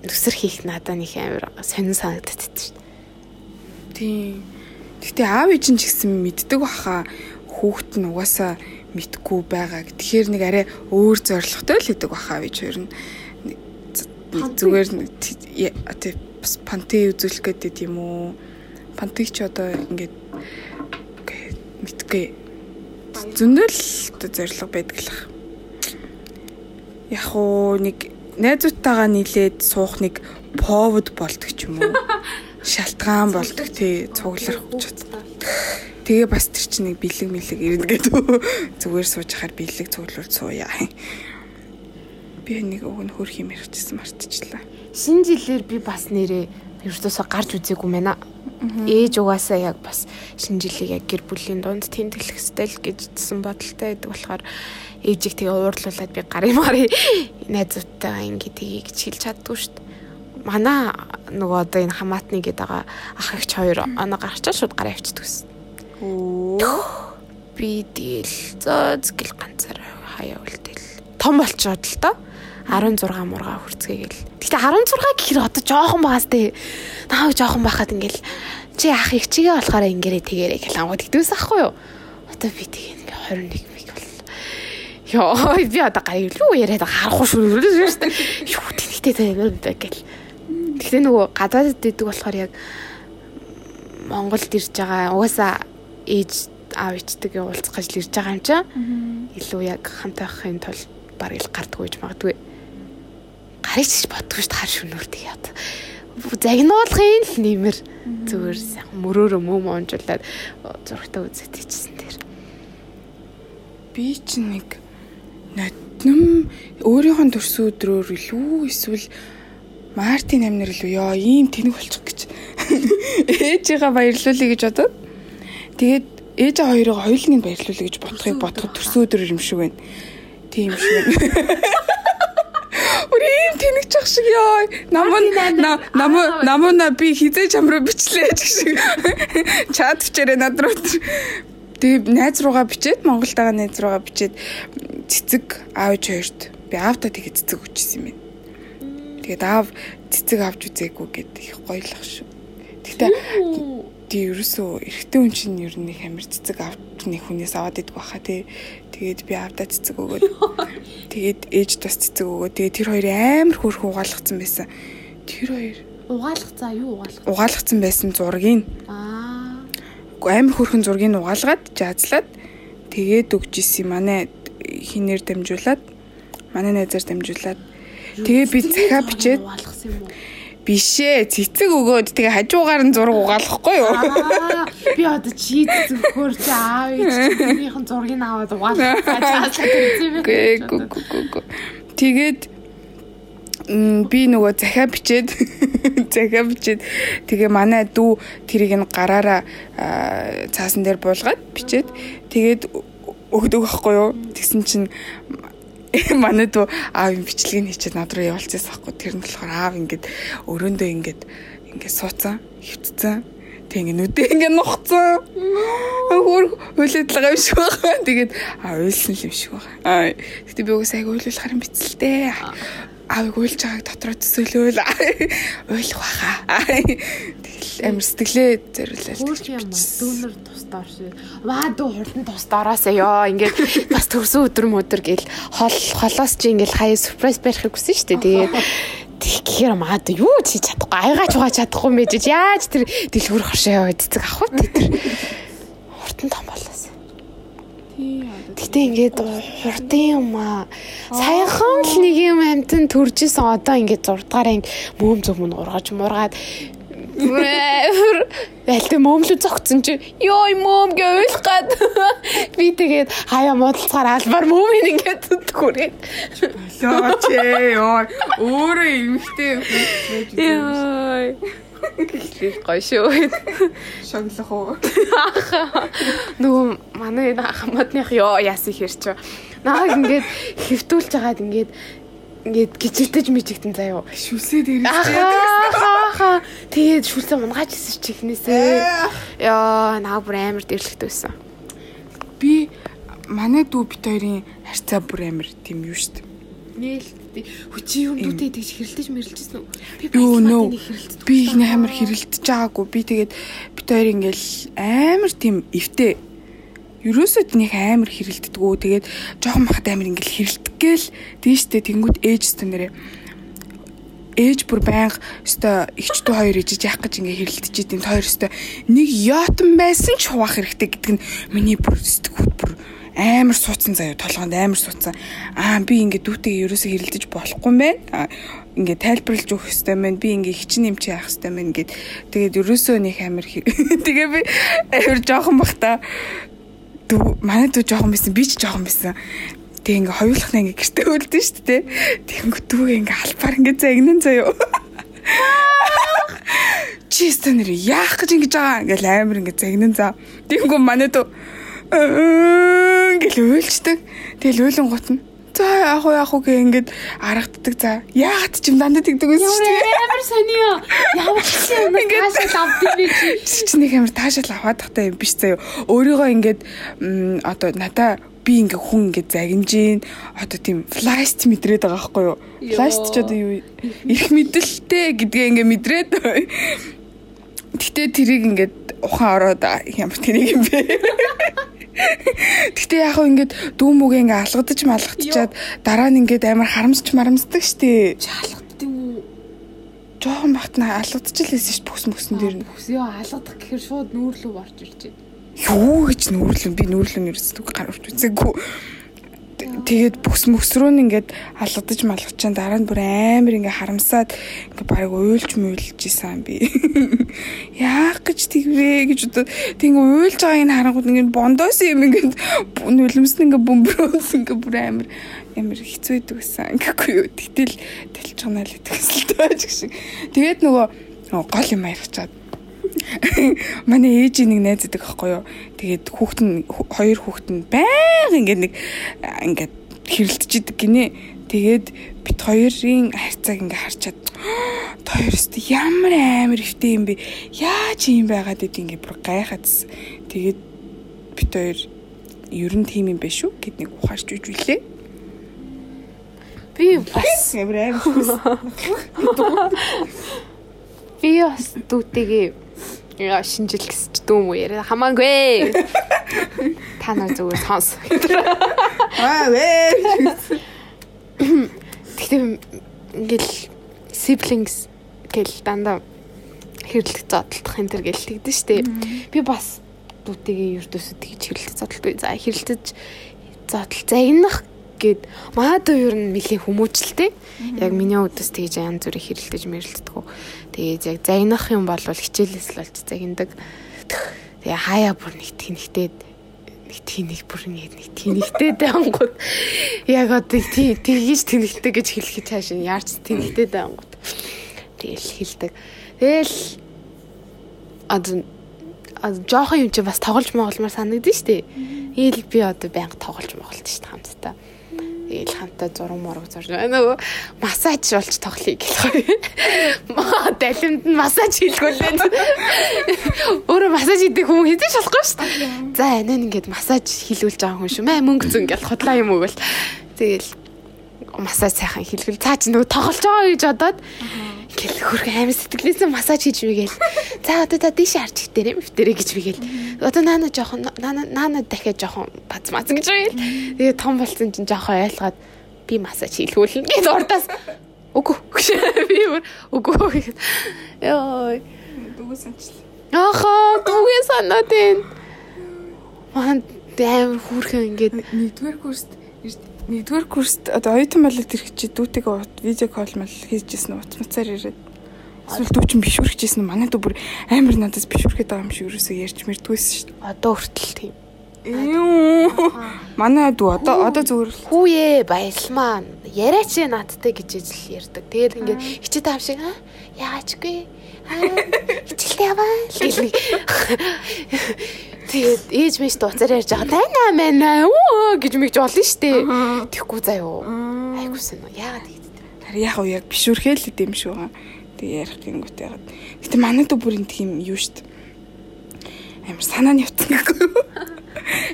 [SPEAKER 2] нүсэр хийх надад нэг амир сонин санагдаад шүү дээ.
[SPEAKER 1] Тийм. Гэтэ аав ээж нь ч гэсэн мэддэг баха хүүхэд нь угаасаа мэдгүй байгаа. Тэгэхээр нэг арай өөр зоригтой л хэдэг баха хоёр нь зүгээр нэг тий бас панти үзүүлэх гэдэг юм уу? Пантиг ч одоо ингээд мэдгүй зөндөл зориг байдаг л ах. Яг уу нэг найзуудтайгаа нийлээд суух нэг повод болдог ч юм уу. Шалтгаан болдог тий цуглах ч Тэгээ бас тэр чинь нэг бэлэг мэлэг ирнэ гэдэг зүгээр сууж хахаар бэлэг цуглуул сууя. Би нэг өг нь хөр хим ярьчихсан мартчихлаа.
[SPEAKER 2] Шинэ жилээр би бас нэрээ ердөөсө гарч үзээгүй мэнэ. Ээж угаасаа яг бас шинэ жилийг яг гэр бүлийн дунд тэмдэглэх ёстой л гэж зсэн бодолтой байдаг болохоор ээжийг тэгээ уурлуулад би гарын мари найзуудтайгаа ингэ тгий гэж хэлж чаддгүй шүү дээ. Манай нөгөө одоо энэ хамаатны гээд байгаа ах эгч хоёр оноо гарчаа шууд гараа авчдаг гэсэн. Би дийл зөөзгөл ганцаар хаяа үлдээл. Том болчоод л доо 16 мурга хүрцгээгээл. Гэтэ 16 гэхэр одоо жоохон байгаас тээ. Наа жоохон байхад ингээл чи ах их чигээ болохоор ингэрээ тэгэрэй гэл ангууд гэдэгс ахгүй юу? Одоо би тэгээ ингээ 21 миг бол. Йоо би одоо гай юу яриад харахгүй шүү дээ. Юу тэгтээ тэгээ гэл. Тэгтээ нөгөө гадаадд идэг болохоор яг Монголд ирж байгаа угаасаа ээж аав ичтэйгээ уулзах гэж ирж байгаа юм чинь. Илүү яг хамт байхын тулд баг ил гардгүй гэж магадгүй. Гарч ч бодгүй шүү дээ хар шүнүр тэгээд загнуулахын л нэмэр. Зүгээр мөрөөрөө мөм онжуулаад зургтаа үзээд ичсэн тэр
[SPEAKER 1] би ч нэг нотном өөрийнхөө төрсөн өдрөөр илүү эсвэл Мартин амнэр илүү ёо ийм тэнэг болчих гэж ээжигээ баярлуулъя гэж бодоод тэгээд ээж хоёроо хоёулыг нь баярлуулъя гэж бодохыг бодоход төрсөн өдрөөр юм шиг байна. Тийм шиг. Өөр ийм тэнэгч ах шиг ёо. Намун намун намуна би хизээ чамруу бичлээ гэх шиг. Чат бичээрэй над руу. Тэгээ найз руугаа бичээд Монголд байгаа найз руугаа бичээд цэцэг аавч хоёрт би аавда тэгээ цэцэг өгчсэн юм байна. Тэгээд аав цэцэг авч үзээгүй гэдэг их гоёлох шүү. Гэхдээ тий ерөөсөө эрэгтэй хүн чинь ер нь их амир цэцэг авч нэг хүнээс аваад идэх баха тий. Тэгээд би аавда цэцэг өгөөд тэгээд ээж бас цэцэг өгөөд тэгээд тэр хоёр амар хөөрх угаалгацсан байсан. Тэр хоёр
[SPEAKER 2] угаалгацаа юу угаалгацаа?
[SPEAKER 1] Угаалгацсан байсан зургийг.
[SPEAKER 2] Аа.
[SPEAKER 1] Амар хөөрхөн зургийг угаалгаад жаазлаад тэгээд өгч исэн манай хинээр дамжуулаад манай найзаар дамжуулаад тэгээ би захаа бичээд
[SPEAKER 2] уу?
[SPEAKER 1] бишээ цэцэг өгөөд тэгээ хажуугаар нь зураг угаалгахгүй юу
[SPEAKER 2] би одоо чи зөвхөр чи аав ээж чинийхэн зургийг аваад угаалгацаа чаасаа
[SPEAKER 1] Гэ гү гү гү гү. Тэгээд би нөгөө захиа бичээд захиа бичээд тэгээ манай дүү тэрийг нь гараараа аа, цаасан дээр буулгаад бичээд тэгээд өгдөг байхгүй юу тэгсэн чинь манай дүү аав бичлэгийг хийчихэд над руу явуулчихсан байхгүй тэр нь болохоор аав ингээд өрөөндөө ингээд ингээд сууцсан хөвцсөн Тэг ингээ нүдээ ингээ нухцсан. Хөр хөлөдлага юм шиг байгаа. Тэгээд а уйлсан юм шиг байгаа. Аа гэтээ би угсаа айгу уйлуулахаар юм бицэлтэй. Аавыг уйлж байгааг дотроо төсөөлөөл. Уйлах баха. Тэгэл амир сэтгэлээ
[SPEAKER 2] уу? Дүүнер тусдаар шиг. Маа дүү хурдан тусдаараасаа ёо ингээд бас төрсөн өдөр мөдөр гэл хол холоос чи ингээд хаяа surprise барихыг хүсэн дээ. Тэгээд Тэг гэхээр маад юу чи чадахгүй айгаач угааж чадахгүй мэж яаж тэр дэлгүүр хошоо цэцэг авах вэ тэр хурдан том болоос. Гэтэ ингээд хурдан юм аа. Саяхан л нэг юм амтэн төржсэн. Одоо ингээд 6 дугаараа мөөм зөв мөн ургаж мургаад Байлтай мөөмлө зогцсон чи. Ёо мөөм гэвэл гад би тэгээд хаяа муудалцахаар албаар мөөмийн ингээд түтгүүрээ.
[SPEAKER 1] Ёо чи ёо өөрөө эмхтэй байж
[SPEAKER 2] Ёо. Гой шүү.
[SPEAKER 1] шоглох уу.
[SPEAKER 2] Нөгөө манай хамаатных ёо яасан хэрч. Наа ингээд хөвтүүлж байгаад ингээд ингээд гिचгтэж мичигтэн заяо.
[SPEAKER 1] Шүлсээ дээрээ.
[SPEAKER 2] Тэгээд шүлсээ унгааж исэн чи ихнээсээ. Яа, наа бүр амар дэвлэгтэйсэн.
[SPEAKER 1] Би манай дүү бит хоёрын харьцаа бүр амар тийм юу штт.
[SPEAKER 2] Нээлттэй. Хүчи юм дүүтэй тэгж хэрэлдэж мэрэлжсэн үү? Би
[SPEAKER 1] нөө. Би их амар хэрэлдэж байгаагүй. Би тэгээд бит хоёр ингээл амар тийм эвтэй. Ерөөсөд нэг амар хэрэлддэггүй. Тэгээд жоохон махад амар ингээл хэрэлдэггээл тийштэй тэнгууд ээж өстө нэрээ ээж бүр байнга өстө ихчдүү хоёр ижиж яах гэж ингээ хэрэлдэж идэм хоёр өстө нэг яатан байсан ч хуваах хэрэгтэй гэдэг нь миний бүр сэтгүүд бүр амар суудсан заяа толгоонд амар суудсан. Аа би ингээ дүүтэйгээ ерөөсөө хэрэлдэж болохгүй юм байна Аа, ингээ тайлбарлаж өгөх хэрэгтэй байна би ингээ хичин юм чи яах хэрэгтэй байна гэд. Тэгээд ерөөсөө нэг амар тэгээ би амар жоохон бахта. Дүү манай дүү жоохон байсан би ч жоохон байсан. Тэг ингээ хоёулахнаа ингээ гэртээ үлдэн шүү дээ. Тэнгүү дүүгээ ингээ албаар ингээ загнан заяо. Чи станер яах гэж ингэж байгаа? Ингээл амар ингээ загнан заа. Тэнгүү манай дүү ингээл уйлчдаг. Тэгэл уйлан гут нь За яах вэ яах гэ ингээд аргаддаг за. Яагаад ч юм дандаа тэгдэг шүү дээ.
[SPEAKER 2] Амар сонио. Ямар ч юм таашаал авдсан би чи.
[SPEAKER 1] чи нэг амар таашаал аваад тахтай юм биш заяо. Өөрийгөө ингээд одоо надаа би ингээ хүн ингээ загинжин одоо тийм флашт мэдрээд байгаа байхгүй юу? Флашт ч одоо юу их мэдлэлтэй гэдгээ ингээ мэдрээд Гэтэ тэрийг ингээд ухаан ороод ямар тэрийг юм бэ? Гэтэ яг хөө ингээд дүүмүгэ ингээ алгадаж малгатчаад дараа нь ингээд амар харамсч марамсдаг штэ.
[SPEAKER 2] Чаалгад юм уу?
[SPEAKER 1] Жохон багт нь алгадчихлээсэн штэ бүс мөсөн дээр нь.
[SPEAKER 2] Бүсё алгадах гэхээр шууд нүүрлүү орж ирж байна.
[SPEAKER 1] Юу гэж нүүрлэн би нүүрлэн ерөөсөө гарч үзээгүй. Тэгээд бүс мөс рүү нь ингээд алгадаж малгачаа дараа нь бүр амар ингээ харамсаад ингээ баг уйлж муйлж исэн би. Яах гэж тэгвэ гэж одоо ингээ уйлж байгааг нь харангууд ингээ бондоос юм ингээ нүлэмс нь ингээ бөмбөрөөс ингээ бүр амар амар хэцүү байдаг гэсэн. Ингээгүй юу. Тэгтэл гэдэг гэсэн л тааж гэх. Тэгээд нөгөө гол юм ярихчаад Манай ээжийн нэг найздаг байхгүй юу. Тэгээд хүүхэд нь хоёр хүүхэд нь байнга ингээд нэг ингээд хэрэлдэж идэг гинэ. Тэгээд бит хоёрын харьцааг ингээ харчаад хоёрост ямар амар өвтэй юм бэ? Яаж юм байгаад идэв ингээ бүр гайхаадсэн. Тэгээд бит хоёр ер нь тийм юм биш үү гэд нэг ухаарч үж үлээ.
[SPEAKER 2] Би бас
[SPEAKER 1] Амар амар.
[SPEAKER 2] би бас дүүтэйгээ яа шинжил гэсч дүүм үү яриа хамаагүй. Та нар зүгээр сонс.
[SPEAKER 1] Аа вэ.
[SPEAKER 2] Тэгтээ ингээл siblings гэл дандаа хэрэлдэх зодтолдох энэ төр гэл тэгдэж штэ. Би бас дүүтэйгээ ердөөсөө тэгж хэрэлдэх зодтолгүй. За хэрэлдэж зодтол загнах гэд магадгүй ер нь нэлийн хүмүүжлтэй. Яг миний үдэс тэгж янз бүрийн хэрэлдэж мэрэлддэг. Тэгээд яг загнах юм бол хичээлээс л болж загнадаг. Тэгээ хаяа бүр нэг тэнхтээд нэг тэнэг бүр нэг нэг тэнэгтэй дайнгууд яг одоо тий тэгж тэнэгтэй гэж хэлэхэд цааш нь яарч тэнэгтэй дайнгууд тэгэл хэлдэг. Тэгэл одоо жоохон юм чи бас тоглож моголмоор санагдсан шүү дээ. Ийл би одоо байнга тоглож шүү дээ хамтдаа. Ийл хамтаа зураг мураг зурж нөгөө массаж болж тоглоё гэх гоё. Маа далимд нь массаж хийлгүүлээ. Өөрөө массаж хийдэг хүн хэзээ шалахгүй шүү дээ. За энэ нь ингээд массаж хийлгүүлж байгаа хүн шүү. Мэ мөнгө зүүн ингээл худлаа юм гэл. Тэгэл массаж сайхан хийлгэл. Цаа чи нөгөө тоглож байгаа гэж бодоод ингээл хөрх амар сэтгэлээсээ массаж хийж мэгээл. За одоо та дээш харж ихтэрэ мөвтэрэ гэж мэгээл. Одоо наана жоохон наана дахиад жоохон бац мац гэж мэгээл. Тэгээ том болсон чинь жоохон ойлгоод би массаж хийлгүүлнэ гэж урдаас үгүй би бүр үгүй ёо
[SPEAKER 1] Дүүгээ санчлаа.
[SPEAKER 2] Ахаа түгээ санаад байна. Ман амар хүүрхэн ингээд
[SPEAKER 1] Нэгдүгээр курст нэгдүгээр курст одоо оюутан болоод ирэх чи дүүтэйгээ видео колл мал хийжсэн нь утмацаар ирээд эсвэл дүү чин бишүрхжсэн нь манай дүү бүр амар надаас бишүрхэд байгаа юм шиг юусоо ярьж мэрдгүйсэн шүү
[SPEAKER 2] одоо хүртэл тийм.
[SPEAKER 1] дээ. Юу. Манай дүү одоо одоо зүгээр л
[SPEAKER 2] Хүүе баялмаа. Яриач наадтай гэж ижил ярьдаг. Тэгээд ингээд хичээ таам шиг аа яачгүй. Аа хичээлтэй яваа л гэл нэг. Тэгээд ээж мэш дуцаар ярьж байгаа. Тайна мэнэ оо гэж мэгж олно штэ. Тэхгүй заяо. Айгуусан уу яагаад тэгдэв.
[SPEAKER 1] харин яг уу яг бишүрхэл л шиг байгаа. Тэг ярих гингүүт ягаад. Гэтэ манай дүү бүр энэ тийм юу дээ. Амар санаа нь явцсан гэхгүй юу?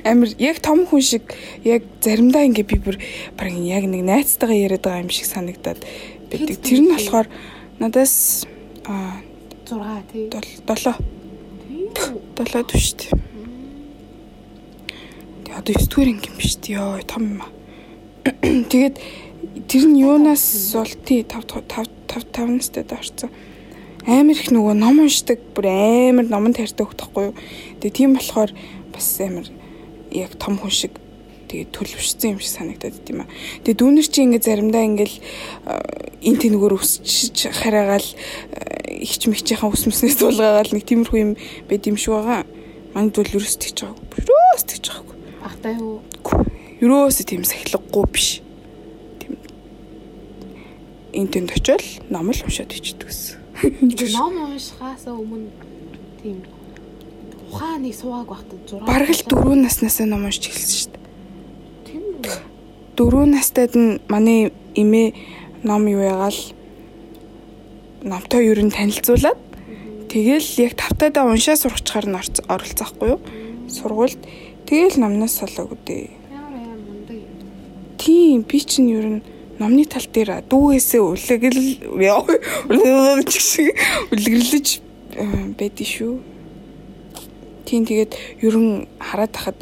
[SPEAKER 1] Амар яг том хүн шиг яг заримдаа ингээ би бүр баг яг нэг найзтайгаа яриад байгаа юм шиг санагдаад байдаг. Тэр нь болохоор надаас аа
[SPEAKER 2] 6 тий.
[SPEAKER 1] 7 7 төшт. Тэгээ одоо 9 дугаар анги юм биш тий ёо том юм аа. Тэгээд тэр нь юунаас бол тий 5 5 5 5 настай орсон. Амар их нөгөө ном уншдаг бүр амар номонд хайртай хөхтөхгүй юу. Тэгээ тийм болохоор бас амар яг том хүн шиг тэгээ төлөвшсөн юм шиг санагдаад юм аа. Тэгээ дүүнер чи ингээ заримдаа ингээл эн тэнгээр өсч хараагаал ихч мэгчийнхаа ус мэснээс дуулгаагаал нэг тиймэрхүү юм байд юм шиг байгаа. Манд бол ерөөс тэгж байгаагүй. Ерөөс тэгж байгаагүй.
[SPEAKER 2] Багтаа юу?
[SPEAKER 1] Ерөөс тийм сахилгагүй биш. Тийм эн тэнд очивол ном л уншаад ичдэг гэсэн.
[SPEAKER 2] Ном уншихаас өмнө тийм ухааны суугааг багтаа 6
[SPEAKER 1] Бараг л дөрөв наснаас ном уншиж эхэлсэн шүү дээ.
[SPEAKER 2] Тийм үү?
[SPEAKER 1] Дөрөв настайд нь манай эмээ ном юу ягаал номтой ер нь танилцуулаад тэгэл яг тавтайдаа уншаа сурахчаар нь оролцохгүй юу? Сургуульд тэгэл номноос солоог үдээ. Тийм би чинь ер нь номны тал дээр дүүгээсээ үлэгэл шиг үлгэрлэж байдгийн шүү. Тийм тэгээд ер нь хараад тахад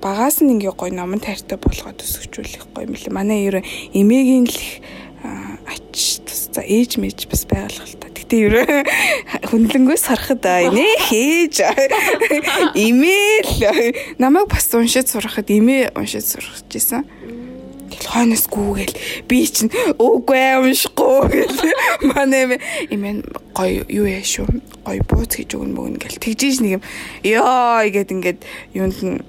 [SPEAKER 1] багаас нь ингээ гой номон тайртай болгоод өсгчүүлэх гой юм лээ. Манай ер нь эмээгийн л ач тус за ээж мэж бас та. Гэтэ ер нь хүнлэнгөөс харахад а, инээ хээж эмээл намайг бас уншиж сурахад эмээ уншиж сурах гэсэн. Тэгэл хойноос гүүгээл би чинь үгүй уншихгүй гэл. Манай эмээ эмээ гоё юу яа шүү? Гоё бууц гэж өгнө мөгн гэл тэгжиж нэг юм. Ёо гэд ингээд юунд нь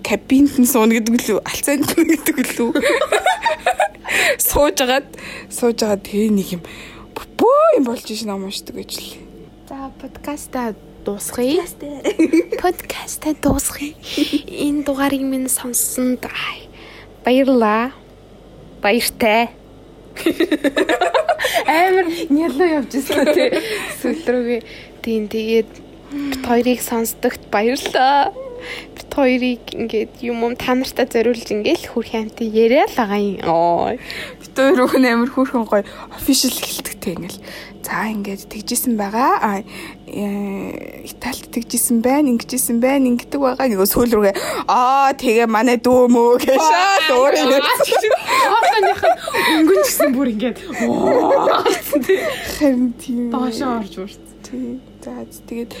[SPEAKER 1] кабинт нь сууна гэдэг лүү алцаанд нь гэдэг лүү. Суужгаад суужгаад тэгээ нэг юм бөө юм болж ш ном уншдаг гэж л.
[SPEAKER 2] За подкаста дуусгая. Подкаста дуусгая. Энэ дугаарыг минь сонссонд ай, баярлалаа. Баяртай. Амар нялуу явж ирсэн тий. Сүүл рүүгээ тийм тэгээд бит хоёрыг сонсдогт баярлаа. Бит хоёрыг ингээд юм юм та нартай зориулж ингээл хүрх хамтаа яриа л байгаа юм. Ой.
[SPEAKER 1] Бит хоёр өхөн амар хүүхэн гоё official хэлдэгтэй ингээл. За ингээд тэгжсэн байгаа. Италид тэгжсэн байна, ингэжсэн байна, ингэдэг байгаа. Нөгөө сүүл рүүгээ аа тэгээ манай дүү мөө гэшаа өөрөө
[SPEAKER 2] Хоолойных өнгөн гэсэн бүр ингээд
[SPEAKER 1] харин тийм.
[SPEAKER 2] доошоо орж урт.
[SPEAKER 1] Тий. За тэгээд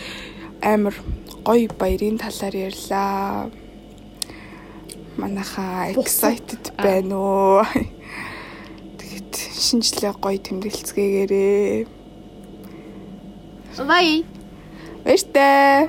[SPEAKER 1] амар гоё баярын талаар ярьлаа. Манайхаа excited байна уу? Тэгэд шинжлэх гоё тэмдэглэцгээгээрээ.
[SPEAKER 2] Bye.
[SPEAKER 1] Beijo.